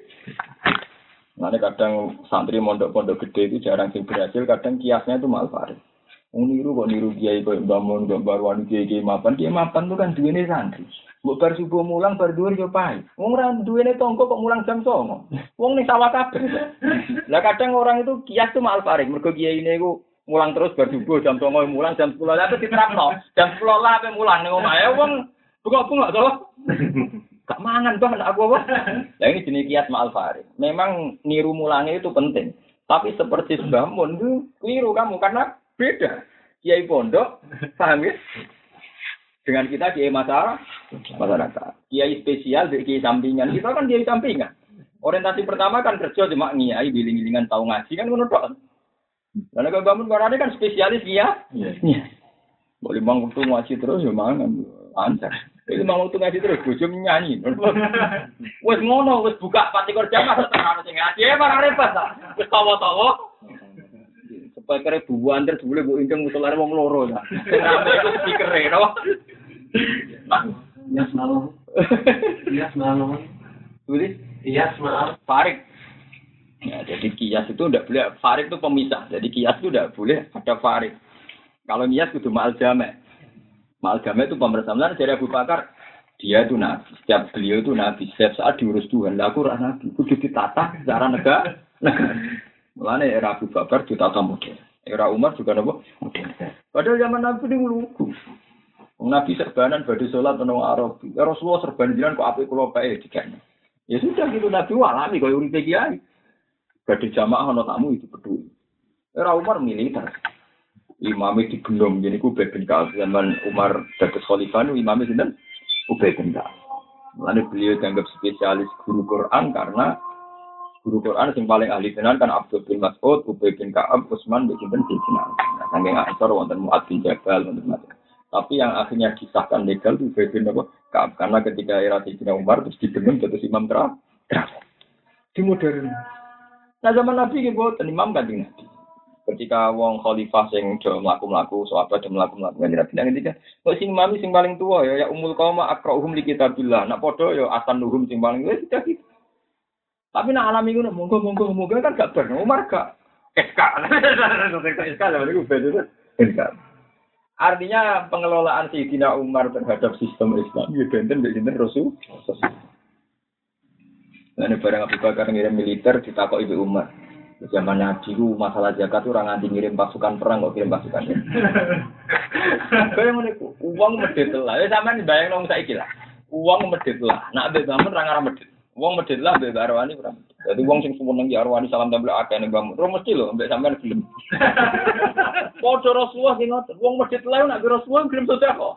Nanti kadang santri mondok-pondok gede itu jarang sing berhasil, kadang kiasnya itu mal farik. Niru kok niru kiai kok bangun kok barwan kiai kiai mapan. Kiai mapan tuh kan duwe santri. Mbok bar subuh mulang bar dhuwur yo pae wong ora duwene tonggo kok mulang jam 09.00 wong ning sawah kabeh. Lah kadang orang itu kias tuh mal farik mergo kiai ini ku mulang terus bar subuh jam 09.00 mulang jam 10 lah diterapno. Jam 10 lah ape mulang ning omahe wong bengok-bengok to gak mangan tuh aku apa? Lah ini jenis kias mal farik memang niru mulangnya itu penting. Tapi seperti sebangun itu keliru kamu karena Beda. Kiai pondok, paham ya? Dengan kita kiai masyarakat, masyarakat. Kiai spesial, kiai sampingan. Kita kan kiai sampingan. Orientasi pertama kan kerja cuma ngiai, biling-bilingan tahu ngaji kan menurut Karena kalau bangun barangnya kan spesialis ya. Iya. Boleh bang waktu ngaji terus ya mangan. Lancar. Itu mau waktu ngaji terus, bojo nyanyi. Wes ngono, wes buka pati kerja masa terang sing ngaji, ya barang repot ta. Wes tawa-tawa. Pakare buwan terus boleh bu inceng musolare wong loro ya. Rame itu speaker e, no. Iya semalam. Iya semalam. Boleh? Iya semalam. Farik. Ya, jadi kias itu tidak boleh. Farik itu pemisah. Jadi kias itu tidak boleh ada farik. Kalau kias itu ma'al jamek. Ma'al jamek itu pemersamaan dari Abu Bakar. Dia itu nabi. Setiap beliau itu nabi. Setiap saat diurus Tuhan. Lah aku nabi. Kudu ditata secara negara. negara. Mulane era Abu Bakar ditata model. Era Umar juga nopo model. Padahal zaman Nabi ini lugu. Nabi serbanan badi sholat menang Arab. Ya Rasulullah serban jiran kok api kulo bae dikene. Ya sudah gitu Nabi alami kaya uripe kiai. Badi jamaah ono tamu itu peduli. Era Umar militer. Imamnya digendong jadi ku bin Ka'ab zaman Umar dados khalifah imamnya sinten Ubay bin Ka'ab. Mulane beliau dianggap spesialis guru Quran karena guru Quran yang paling ahli tenan kan Abdul bin Mas'ud, Ubay bin Ka'ab, Utsman bin Ibn Sina. Nah, saking Aisyah wonten Mu'ad bin Jabal wonten macam. Tapi yang akhirnya disahkan legal itu Ubay bin Ka'ab karena ketika era Sayyidina Umar terus dibenung terus imam terakhir. Di modern. Nah zaman Nabi gitu buatan imam kan Nabi. Ketika wong khalifah sing do mlaku-mlaku, sahabat do mlaku-mlaku kan Nabi nang ngendika, kok sing mami sing paling tua ya ya umul qauma akrauhum li kitabillah. Nak padha ya asan nuhum sing paling wis tidak gitu. Tapi nak alami ngono monggo monggo monggo kan gak ber Umar gak SK. SK lah itu beda SK. Artinya pengelolaan Sayyidina Umar terhadap sistem Islam ya benten mbek sinten Rasul. Nah, ini barang Abu Bakar ngirim militer ditakok Ibu Umar. Zaman Nabi itu masalah zakat itu orang nanti ngirim pasukan perang kok kirim pasukan. Kayak ngono iku, uang medit lah. Ya sampean bayang nang saiki lah. Uang medit lah. Nak mbek bangun ra ngarah medit. Wong medhit lah mbek Arwani ora. Dadi wong sing seneng ya Arwani salam tempel akeh ning Bang. Ora mesti lho mbek sampean gelem. Padha Rasulullah sing ngoten. Wong medhit lah nek Rasulullah gelem sedekah.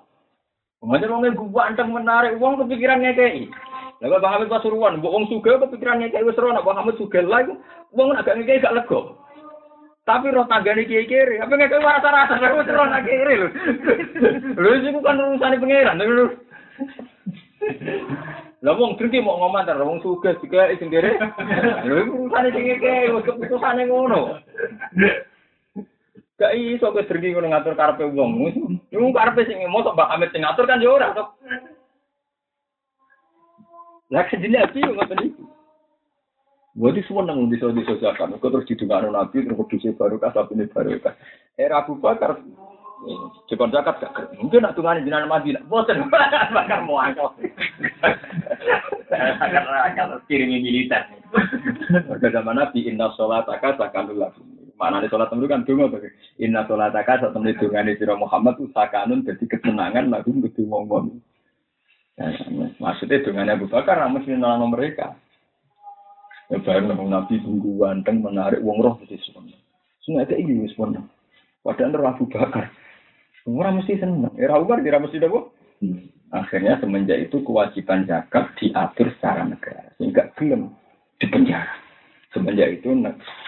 Ngajar wong gua anteng menarik wong kepikiran ngekei. Lah kok Hamid Pasuruan, mbok wong sugih kepikiran ngekei wis ora Bang Hamid sugih lah iku wong agak ngekei gak lega. Tapi roh tanggane kiai kiri, apa ngekei rasa-rasa wis roh nak kiri lho. Lho iku kan urusane pangeran. Lah wong drengki mau ngomantar, wong sugih sing kere. Lha urusane sing iki wis keputusane ngono. Gak iso ke drengki ngono ngatur karepe wong. Wong karepe sing mosok Mbak Amit sing ngatur kan yo ora to. Lah kejene api yo ngoten iki. Wadi semua nang di sosial kan, kok terus didungakno Nabi terus kudusnya baru kasih ini baru Era Abu Bakar Jekon zakat gak Mungkin nak tungane jenengan Madinah. Boten bakar mau angkel. Bakar angkel kirimi militer. Pada zaman Nabi inna sholataka sakanul. Mana nih sholat temen kan dungo tuh. Inna sholataka saat temen dungane sira Muhammad tuh sakanun jadi kesenangan lagu kudu ngomong. Maksudnya dengan Abu Bakar mesti nolong mereka. Ya baru Nabi tunggu ganteng menarik wong roh jadi semua. Semua itu ini semua. Padahal roh Abu Bakar. Orang mesti seneng. Era Umar tidak mesti dapur. Akhirnya semenjak itu kewajiban zakat diatur secara negara. Sehingga belum di penjara. Semenjak itu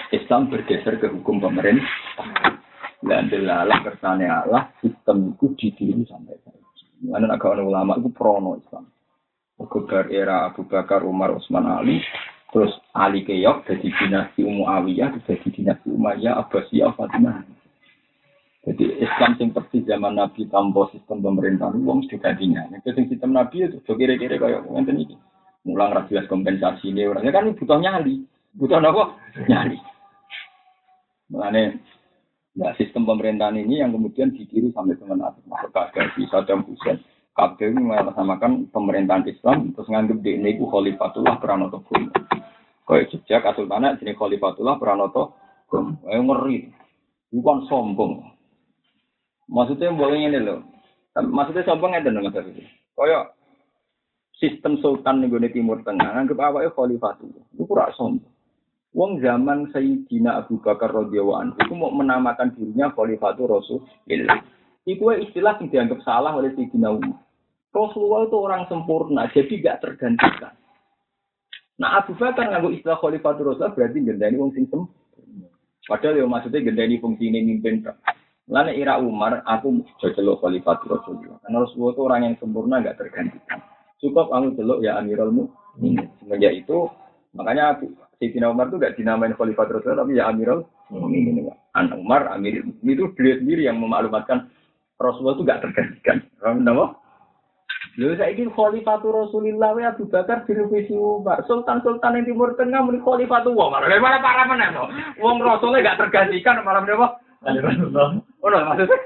Islam bergeser ke hukum pemerintah. Dan delalah kersane Allah sistem itu ditiru sampai sekarang. Mana nak ulama itu prono Islam. Kebar era Abu Bakar, Umar, Utsman, Ali, terus Ali Keyok jadi dinasti Umayyah, jadi dinasti Umayyah, Abbasiyah, Fatimah. Jadi Islam yang persis zaman Nabi tanpa sistem pemerintahan uang sudah gantinya. Yang sistem Nabi itu kira-kira kayak ngenten ini. Mulang rasias kompensasi ini orangnya kan butuh nyali, butuh apa? Nyali. Mengenai Nah, sistem pemerintahan ini yang kemudian ditiru sampai teman Nabi Gaddafi, Saddam Hussein. Kabel ini mengatasnamakan pemerintahan Islam, terus nganggep di ini ku Khalifatullah Pranoto Gum. Kayak Jogja, Kasultana, jenis Khalifatullah Pranoto Gum. Ayo ngeri. Bukan sombong. Maksudnya boleh ini loh. Maksudnya sombong itu mas itu. Kayak sistem sultan nih Timur Tengah, nganggep awalnya Khalifatullah. Itu kurang sombong. Wong zaman Sayyidina Abu Bakar radhiyallahu anhu itu mau menamakan dirinya Khalifatul Rasulullah. Itu istilah yang dianggap salah oleh Sayyidina Umar. Rasulullah itu orang sempurna, jadi gak tergantikan. Nah Abu Bakar nganggo istilah Khalifatul Rasulullah berarti gendani wong sing. Padahal ya maksudnya gendani fungsi ini mimpin. Lalu ira Umar, aku celok Khalifatul Rasulullah. Karena Rasulullah itu orang yang sempurna gak tergantikan. Cukup kamu celok ya Amirul Mukminin. Semenjak itu makanya aku Sayyidina Umar itu gak dinamain Khalifah Rasulullah, tapi ya Amirul Mukminin. Anak Umar, Amir itu beliau sendiri yang memaklumatkan Rasulullah itu gak tergantikan. Kenapa? Lalu saya ingin Khalifah Rasulullah ya Abu Bakar direvisi Umar. Sultan-sultan yang Timur Tengah muni Khalifah tuh Umar. Bagaimana para tuh? Wong Rasulnya gak tergantikan malam apa? Oh, no, maksudnya.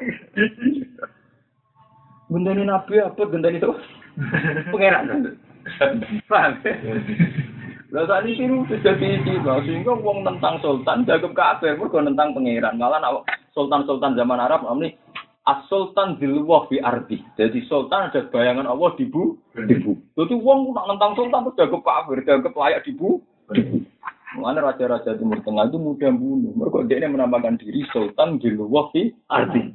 Gendani Nabi apa? Gendani itu? Pengeran. Paham? Lah saat ini sudah tiba sehingga wong tentang sultan jaga kafir mergo tentang pangeran. Malah nak sultan-sultan zaman Arab ini as-sultan dilwah fi ardi. Jadi sultan ada bayangan Allah di bu, di bu. Jadi wong nak tentang sultan terus jaga kafir, jaga layak di bu, Mana raja-raja Timur Tengah itu mudah bunuh. Mereka dia ini menambahkan diri Sultan Dilwah fi ardi.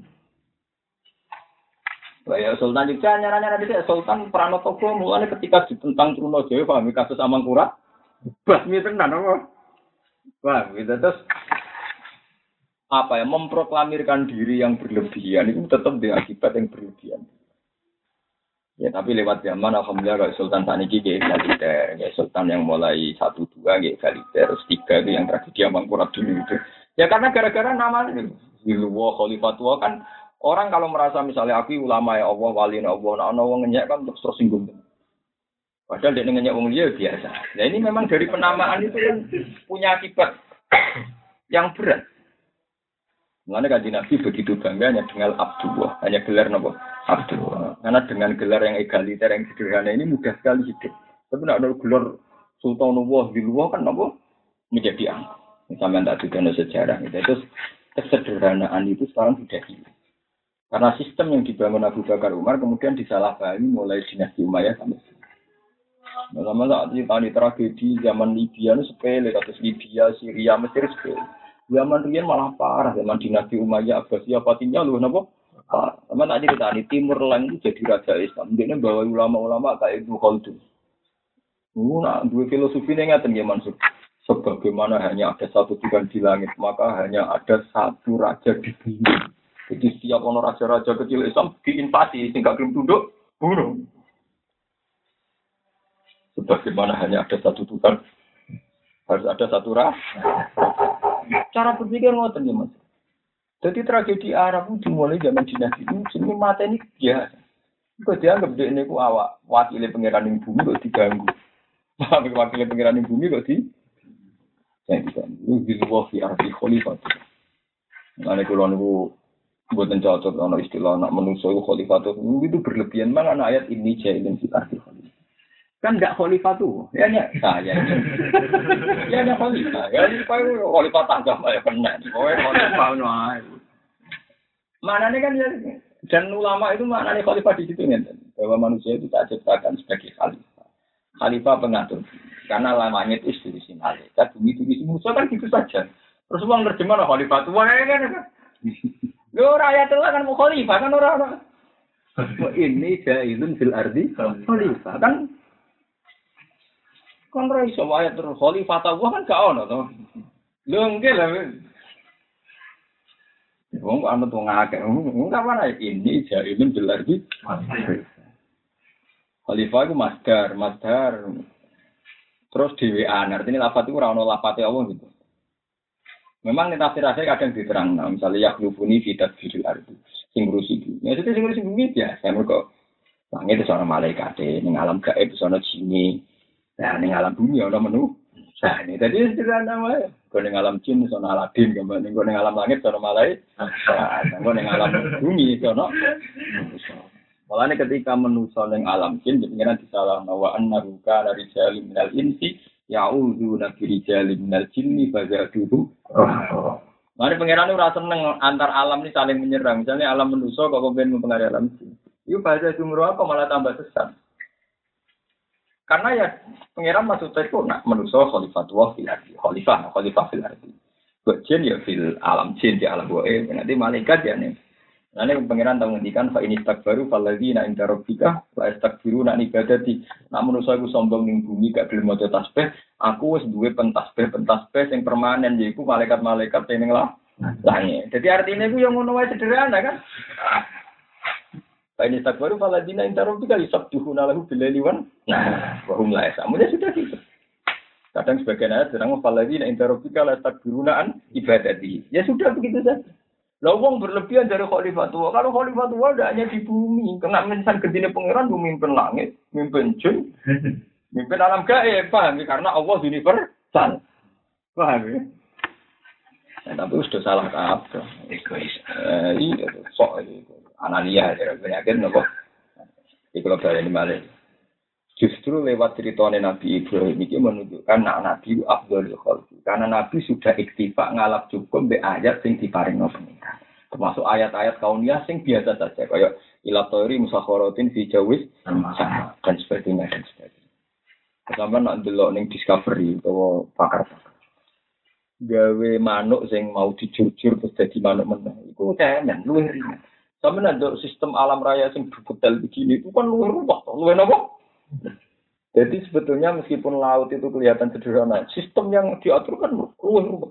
Ya Sultan juga nyara-nyara dia Sultan Pranotogo mulanya ketika ditentang Trunojoyo pahami kasus Amangkurat Basmi tenan apa? Wah, gitu terus apa ya memproklamirkan diri yang berlebihan itu tetap dengan akibat yang berlebihan. Ya tapi lewat zaman alhamdulillah kalau Sultan saat ini gak egaliter, ya Sultan yang mulai satu dua gak egaliter, terus tiga itu yang tragedi Mangkurat dulu itu. Ya karena gara-gara nama ini, Ilwa Khalifatullah kan orang kalau merasa misalnya aku ulama ya Allah, wali ya Allah, nah orang ngenyek kan terus singgung. Padahal dia ngenyek wong liya biasa. Nah ini memang dari penamaan itu kan punya akibat yang berat. Mengenai kaji Nabi begitu bangga hanya dengan Abdullah, hanya gelar nopo Karena dengan gelar yang egaliter yang sederhana ini mudah sekali hidup. Tapi tidak ada gelar Sultanullah di luar kan nopo menjadi angka. Misalnya tak juga sejarah. Gitu. Terus kesederhanaan itu sekarang sudah hilang. Karena sistem yang dibangun Abu Bakar Umar kemudian disalahpahami mulai dinasti Umayyah sampai Nah, sama saat tadi tragedi zaman Libya itu sepele, kasus Libya, Syria, Mesir sepele. Zaman Rian malah parah, zaman dinasti Umayyah, Abbasiyah, Fatimiyah, lu kenapa? Sama tak cerita di Timur Lain itu jadi raja Islam. Dia bawa ulama-ulama kayak Ibnu Khaldun. Nah, dua filosofi ini ngerti ya Mansur. Sebagaimana hanya ada satu Tuhan di langit, maka hanya ada satu raja di bumi. Jadi setiap orang raja-raja kecil Islam diinvasi, sehingga belum tunduk, bunuh. Sebagaimana hanya ada satu Tuhan, harus ada satu ras. Cara berpikir ngoten ya mas. Jadi tragedi Arab itu dimulai zaman dinasti itu, sini mata ini biasa. Kok dianggap dia ini awak wakilnya pangeran yang bumi kok diganggu. wakilnya pangeran yang bumi kok di saya diganggu. Di luar fi arti khalifah. Nah, kalau niku buatan cocok ono istilah anak manusia itu khalifah itu berlebihan. Mana ayat ini jahilin fi arti khalifah. Kan enggak khalifah tuh. Ya ya saya. ya ada khalifah. Ya ini kau khalifah tangga ya kena. Kau khalifah nuai. Mana nih kan ya dan ulama itu mana nih khalifah di situ nih bahwa manusia itu tak ciptakan sebagai khalifah. Khalifah pengatur. Karena lamanya itu sini. malaikat, bumi diisi manusia kan gitu saja. Terus uang terjemah khalifah tua kan kan. Lo rakyat itu kan mau khalifah kan orang-orang. Wah, ini jailun fil ardi khalifah kan kan ora iso ayat terus khalifah ta kan gak ono to. Lho enggak lah. Wong anut wong akeh. Wong mana ini jailun fil ardi Khalifah itu masdar, masdar. Terus DWA, artinya lafat itu orang lafat Allah gitu. Memang ini tafsir saya kadang diterang, nah, misalnya yaklubuni fitat fidil ardi, sing ngurusi bumi. Ya itu sing ngurusi bumi biasa, mereka langit itu seorang malaikat, ini alam gaib itu seorang nah ini alam bumi ada menu. Nah ini tadi sederhana wae. Kau ning alam jin sono Aladin, kau ning kau ning alam langit sono malaikat, nah kau ning alam bumi. Malah ketika menuso ning alam jin, pengiran disalah bahwa annahu kana rijalun minal insi ya'udzu nabi rijalin minal jinni fazaduhu Mari pangeran ora seneng antar alam ini saling menyerang. Misalnya alam manusia kok kemudian mempengaruhi alam jin. Itu bahasa jumroh apa malah tambah sesat. Karena ya pangeran maksudnya itu nak manusia khalifatullah fil ardi. Khalifah, khalifah fil ardi. Ya fil alam jin di alam goib. Nanti malaikat ya nih. Nanti pangeran tahu ngendikan fa ini tak baru lagi nak inta robbika fa biru nak ibadati. Nak manusia aku sombong ning bumi gak gelem maca tasbih, aku wis duwe pentasbih pentasbih sing permanen yaiku malaikat-malaikat ning lah. Langit. Jadi artinya itu yang ngono sederhana kan. Ini tak baru faladina inta rabbika yusabbihuna lahu bil laili wan nah wa hum la yasamun sudah gitu. Kadang sebagian ayat terang faladina inta rabbika la takbiruna an ibadati. Ya sudah begitu saja. Lah wong berlebihan dari khalifah tua. Kalau khalifah tua tidak hanya di bumi, kena mensan gedine pangeran memimpin langit, memimpin jin, memimpin alam gaib, paham ya? Karena Allah universal. Paham ya? Nah, tapi sudah salah kaprah. Egois. Eh, iya, sok itu. Analia, ya, penyakit nopo. Ini kalau ini balik. Justru lewat ceritanya Nabi Ibrahim ini menunjukkan nak Nabi Abdul Khalfi. Karena Nabi sudah iktifak ngalap cukup be ayat sing diparing pengiran. Termasuk ayat-ayat kauniyah sing biasa saja. Kayak ilatori musakhorotin fi jawis sama dan sebagainya dan sebagainya. Sama nak delok ning discovery atau pakar-pakar. Gawe manuk sing mau dijujur terus jadi manuk meneh. Iku tenan luwih ringan. Sama nak sistem alam raya sing detail begini itu kan luwih ruwet, luwih nopo? Jadi sebetulnya meskipun laut itu kelihatan sederhana, sistem yang diatur kan rumah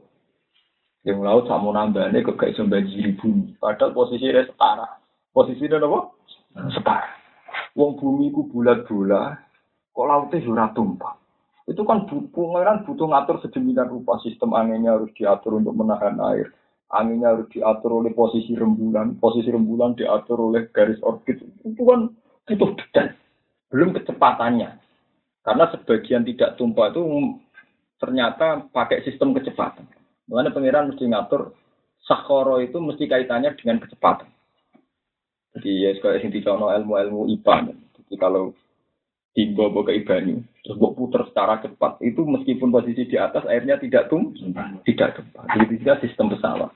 Yang laut sama nambahnya ke kayak banjiri bumi. Padahal posisinya setara. Posisinya apa? Setara. Wong bumi ku bulat-bulat, kok lautnya sudah tumpah. Itu kan pengeran butuh ngatur sedemikian rupa sistem anginnya harus diatur untuk menahan air. Anginnya harus diatur oleh posisi rembulan, posisi rembulan diatur oleh garis orbit. Itu kan butuh detail belum kecepatannya. Karena sebagian tidak tumpah itu ternyata pakai sistem kecepatan. Mengenai pangeran mesti ngatur sakoro itu mesti kaitannya dengan kecepatan. Jadi ya yang dicono ilmu-ilmu IPA. Jadi kalau timbo ke ibanyu, terus buat putar secara cepat, itu meskipun posisi di atas airnya tidak tum, tidak tumpah. Jadi juga sistem pesawat.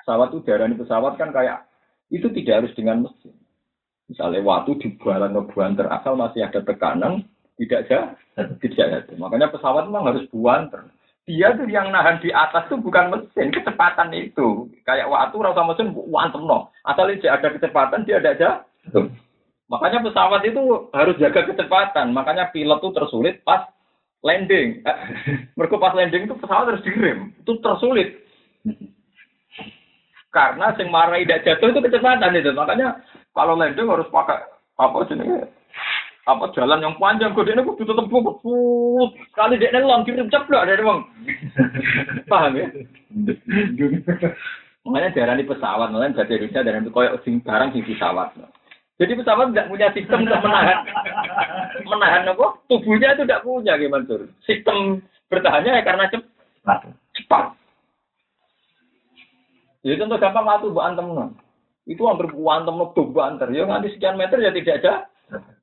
Pesawat itu darah pesawat kan kayak itu tidak harus dengan mesin. Misalnya waktu di bualan ke buanter asal masih ada tekanan, tidak ada, tidak ada. Makanya pesawat memang harus buanter. Dia tuh yang nahan di atas tuh bukan mesin, kecepatan itu. Kayak waktu rasa mesin wantem no. Asal dia ada kecepatan, dia ada aja. Makanya pesawat itu harus jaga kecepatan. Makanya pilot tuh tersulit pas landing. Mereka pas landing itu pesawat harus direm. Itu tersulit. Karena sing marai tidak jatuh itu kecepatan itu. Makanya kalau landing harus pakai apa jenisnya? Apa jalan yang panjang kok ini kudu tetep put sekali dia nelong kirim ceplok dari bang. Paham ya? Makanya darah di pesawat, makanya bahasa Indonesia darah itu koyok sing barang sing pesawat. Jadi pesawat tidak punya sistem untuk menahan menahan apa? Tubuhnya itu tidak punya gimana tuh? Sistem bertahannya ya karena cepat. Cepat. Jadi contoh gampang waktu buat antem itu hampir kuantum lebih banter. Ya nanti sekian meter ya tidak ada.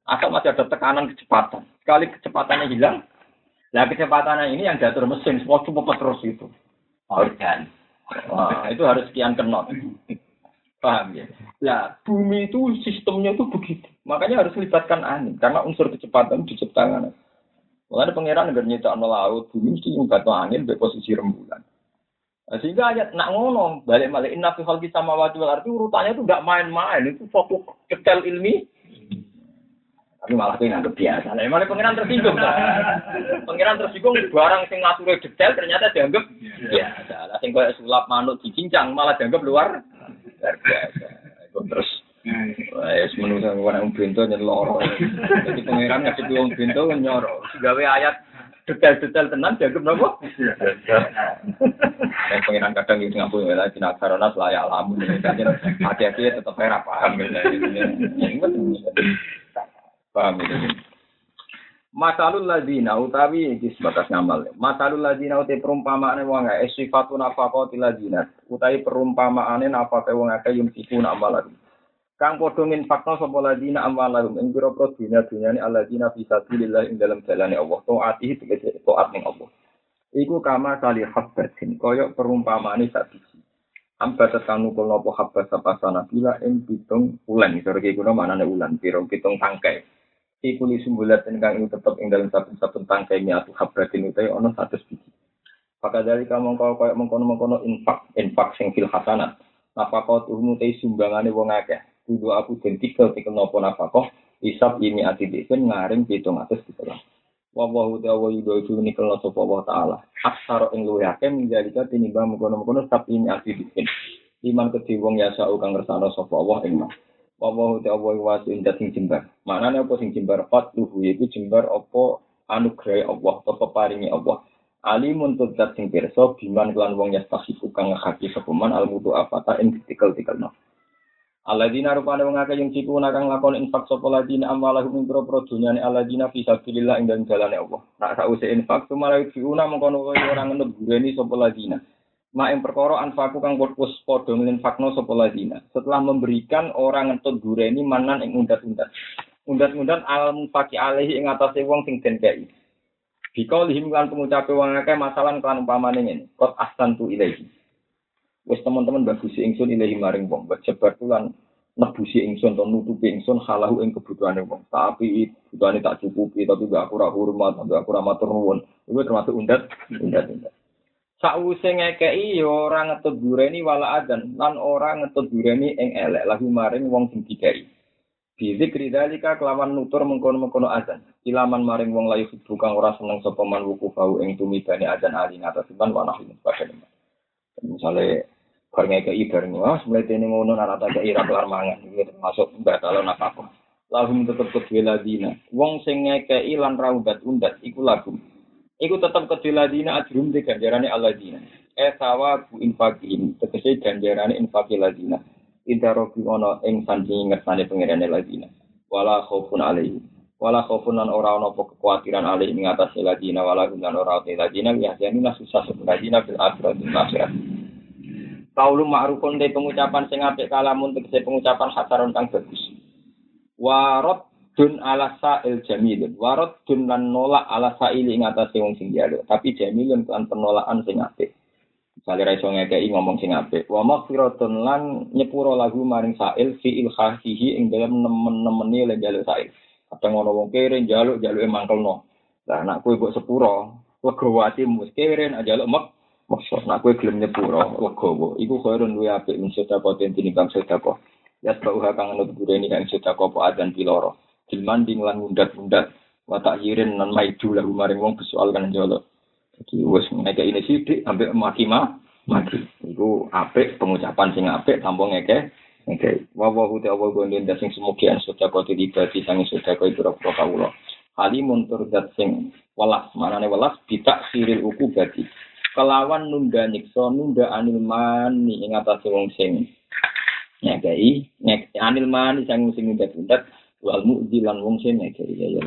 Asal masih ada tekanan kecepatan. Sekali kecepatannya hilang, nah kecepatannya ini yang diatur mesin, semua cuma terus itu. Organ. Wah, itu harus sekian knot. Paham ya? Nah, bumi itu sistemnya itu begitu. Makanya harus melibatkan angin. Karena unsur kecepatan diciptakan. Mulane pangeran nggak nyetakno laut, bumi mesti nyumbat angin be posisi rembulan. Nah, sehingga ayat nak ngono balik balik inna fi khalqis samawati wal ardi urutannya itu nggak main-main itu fokus detail ilmi tapi malah itu nganggep biasa nah malah pengiran tersinggung kan pengiran tersinggung barang sing ngatur detail ternyata dianggap biasa lah sing kayak sulap manuk dicincang malah dianggap luar terus Wes menurut orang bintu nyeloro. Jadi pangeran ngasih wong bintu nyoro. Gawe ayat detail-detail tenan dianggap nopo? Dan pengiran kadang itu ngapain ya, di nakarona layak alamu. Hati-hati tetap merah paham. Paham itu. Masalul ladina utawi iki sebatas ngamal. Masalul ladina utai perumpamaane wong akeh sifatun apa kau ladina. Utawi perumpamaane kau wong akeh yung siku amal lagi. Kang padha nginfakno sapa ladina amwalahum ing pira-pira dunya dunyane alladzina fi sabilillah ing dalam jalane Allah. Taati tegese taat ning Allah. Iku kama kali habbatin kaya perumpamaane sak biji. Amba tekan nukul nopo habbas sapa sana bila ing pitung ulan. Sore iki kuna manane ulan, pirong pitung tangkai. Iku li sumbulat ingkang ing tetep ing dalam saben-saben tangkai miatu habbatin utai ono 100 biji. Maka dari kamu kau kaya mengkono-mengkono infak, infak sing fil kau tuh mutai sumbangane wong akeh. Kudu aku den tikel tikel nopo nafkah isap ini ati disen ngaring pitung atus gitu lah Wawahu ta'ala yudo itu nikel sapa Allah taala. Aksara ing luwih akeh menjalika tinimbang mengkono-mengkono sab ini ati disen iman kedhi wong ya sa kang ngersano sapa Allah ing mah Wawahu ta'ala wasi indat sing jembar manane apa sing jembar fatuhu yaiku jembar apa anugerah Allah apa paringi Allah alimun tudzat sing pirsa biman kelan wong ya tasifu kang ngakaki sapa man almutu apata ing tikel-tikelno Alladzina rupane wong akeh yang cipu nakang lakon infak sapa ladina amwalahum ing pro dunyane alladzina fi sabilillah ing dalem jalane Allah. Nak sause infak tumarai fiuna mengkono kaya ora ngenut gureni sapa ladina. Ma ing perkara anfaku kang wis padha nginfakno sapa ladina. Setelah memberikan orang ngentut gureni manan ing undat-undat. Undat-undat al mufaki alaihi ing atase wong sing den kei. Bika lihim kan pengucape wong akeh masalah kan umpamane ngene. Qad ahsantu ilaihi. Wes teman-teman bagusi ingsun ilahi maring wong, bajebar tulan nebusi ingsun atau nutupi ingsun halahu ing kebutuhane wong. Tapi kebutuhane tak cukupi, tapi gak aku ra hormat, gak aku ra. Iku termasuk undat, undat, undat. Sakwise ngekeki ya ora ngetut dureni wala adan lan ora ngetut dureni ing elek lahu maring wong sing dikai. Bizikri dalika kelawan nutur mengkono-mengkono azan. Ilaman maring wong layu bukan ora seneng sapa man wukufau ing tumibane azan ali ngatasen wa nahi Misalnya Barang ke ibar nih, wah mulai tini ngono nara tak ira kelar mangan, gitu termasuk batal nafkah. Lahum tetep kedua ladina. Wong sing ngekei lan raudat undat iku lagu. Iku tetep kedua ladina ajrum di ganjarane aladina. Eh sawa bu infakim, tegese ganjarane infaki ladina. Inta robi ono ing sandingi ngersane pengirane ladina. Wala khaufun alaihi. Wala khaufun lan ora ono kekhawatiran alaihi ing atas ladina wala gum lan ora te ladina ya janina susah ladina bil akhirat akhirat. Kaulu ma'rufun de pengucapan sing apik kalamun tegese pengucapan hasaron kang bagus. Warot dun ala sa'il jamilun. Warot dun lan nolak ala sa'il ing atase wong sing jaluk. Tapi jamilun kan penolakan sing apik. Misalnya raiso ngekei ngomong sing apik. Wa maghfiratun lan nyepuro lagu maring sa'il fi ilkhasihi ing dalam nemen-nemeni le jaluk sa'il. Kadang ngono wong kere jaluk jaluke mangkelno. Lah anak kowe mbok sepuro, legawati mus kere jaluk mek Maksud, nak kue gelem nyepuro, legowo, iku khairun luwe apik min sedako den tinimbang sedako. Ya bau kang nut bureni kang sedako po adan piloro. Dilmanding lan mundat-mundat, watak yirin nan maidu lahu maring wong besoal kan jolo. Jadi wes ngeke ini sidik ambek maki ma, maki. Iku apik pengucapan sing apik tanpa ngeke. Ngeke. Wa huti awal gonden sing semogian sedako tilibati sangi sedako itu rokro kawulo. Halimun turdat sing welas, manane welas bitak siril uku badi kelawan nunda nyiksa nunda anil mani ing atase wong sing nyekei nek anil mani sing sing nunda-nunda wal mu'dilan wong sing nyekei ya ya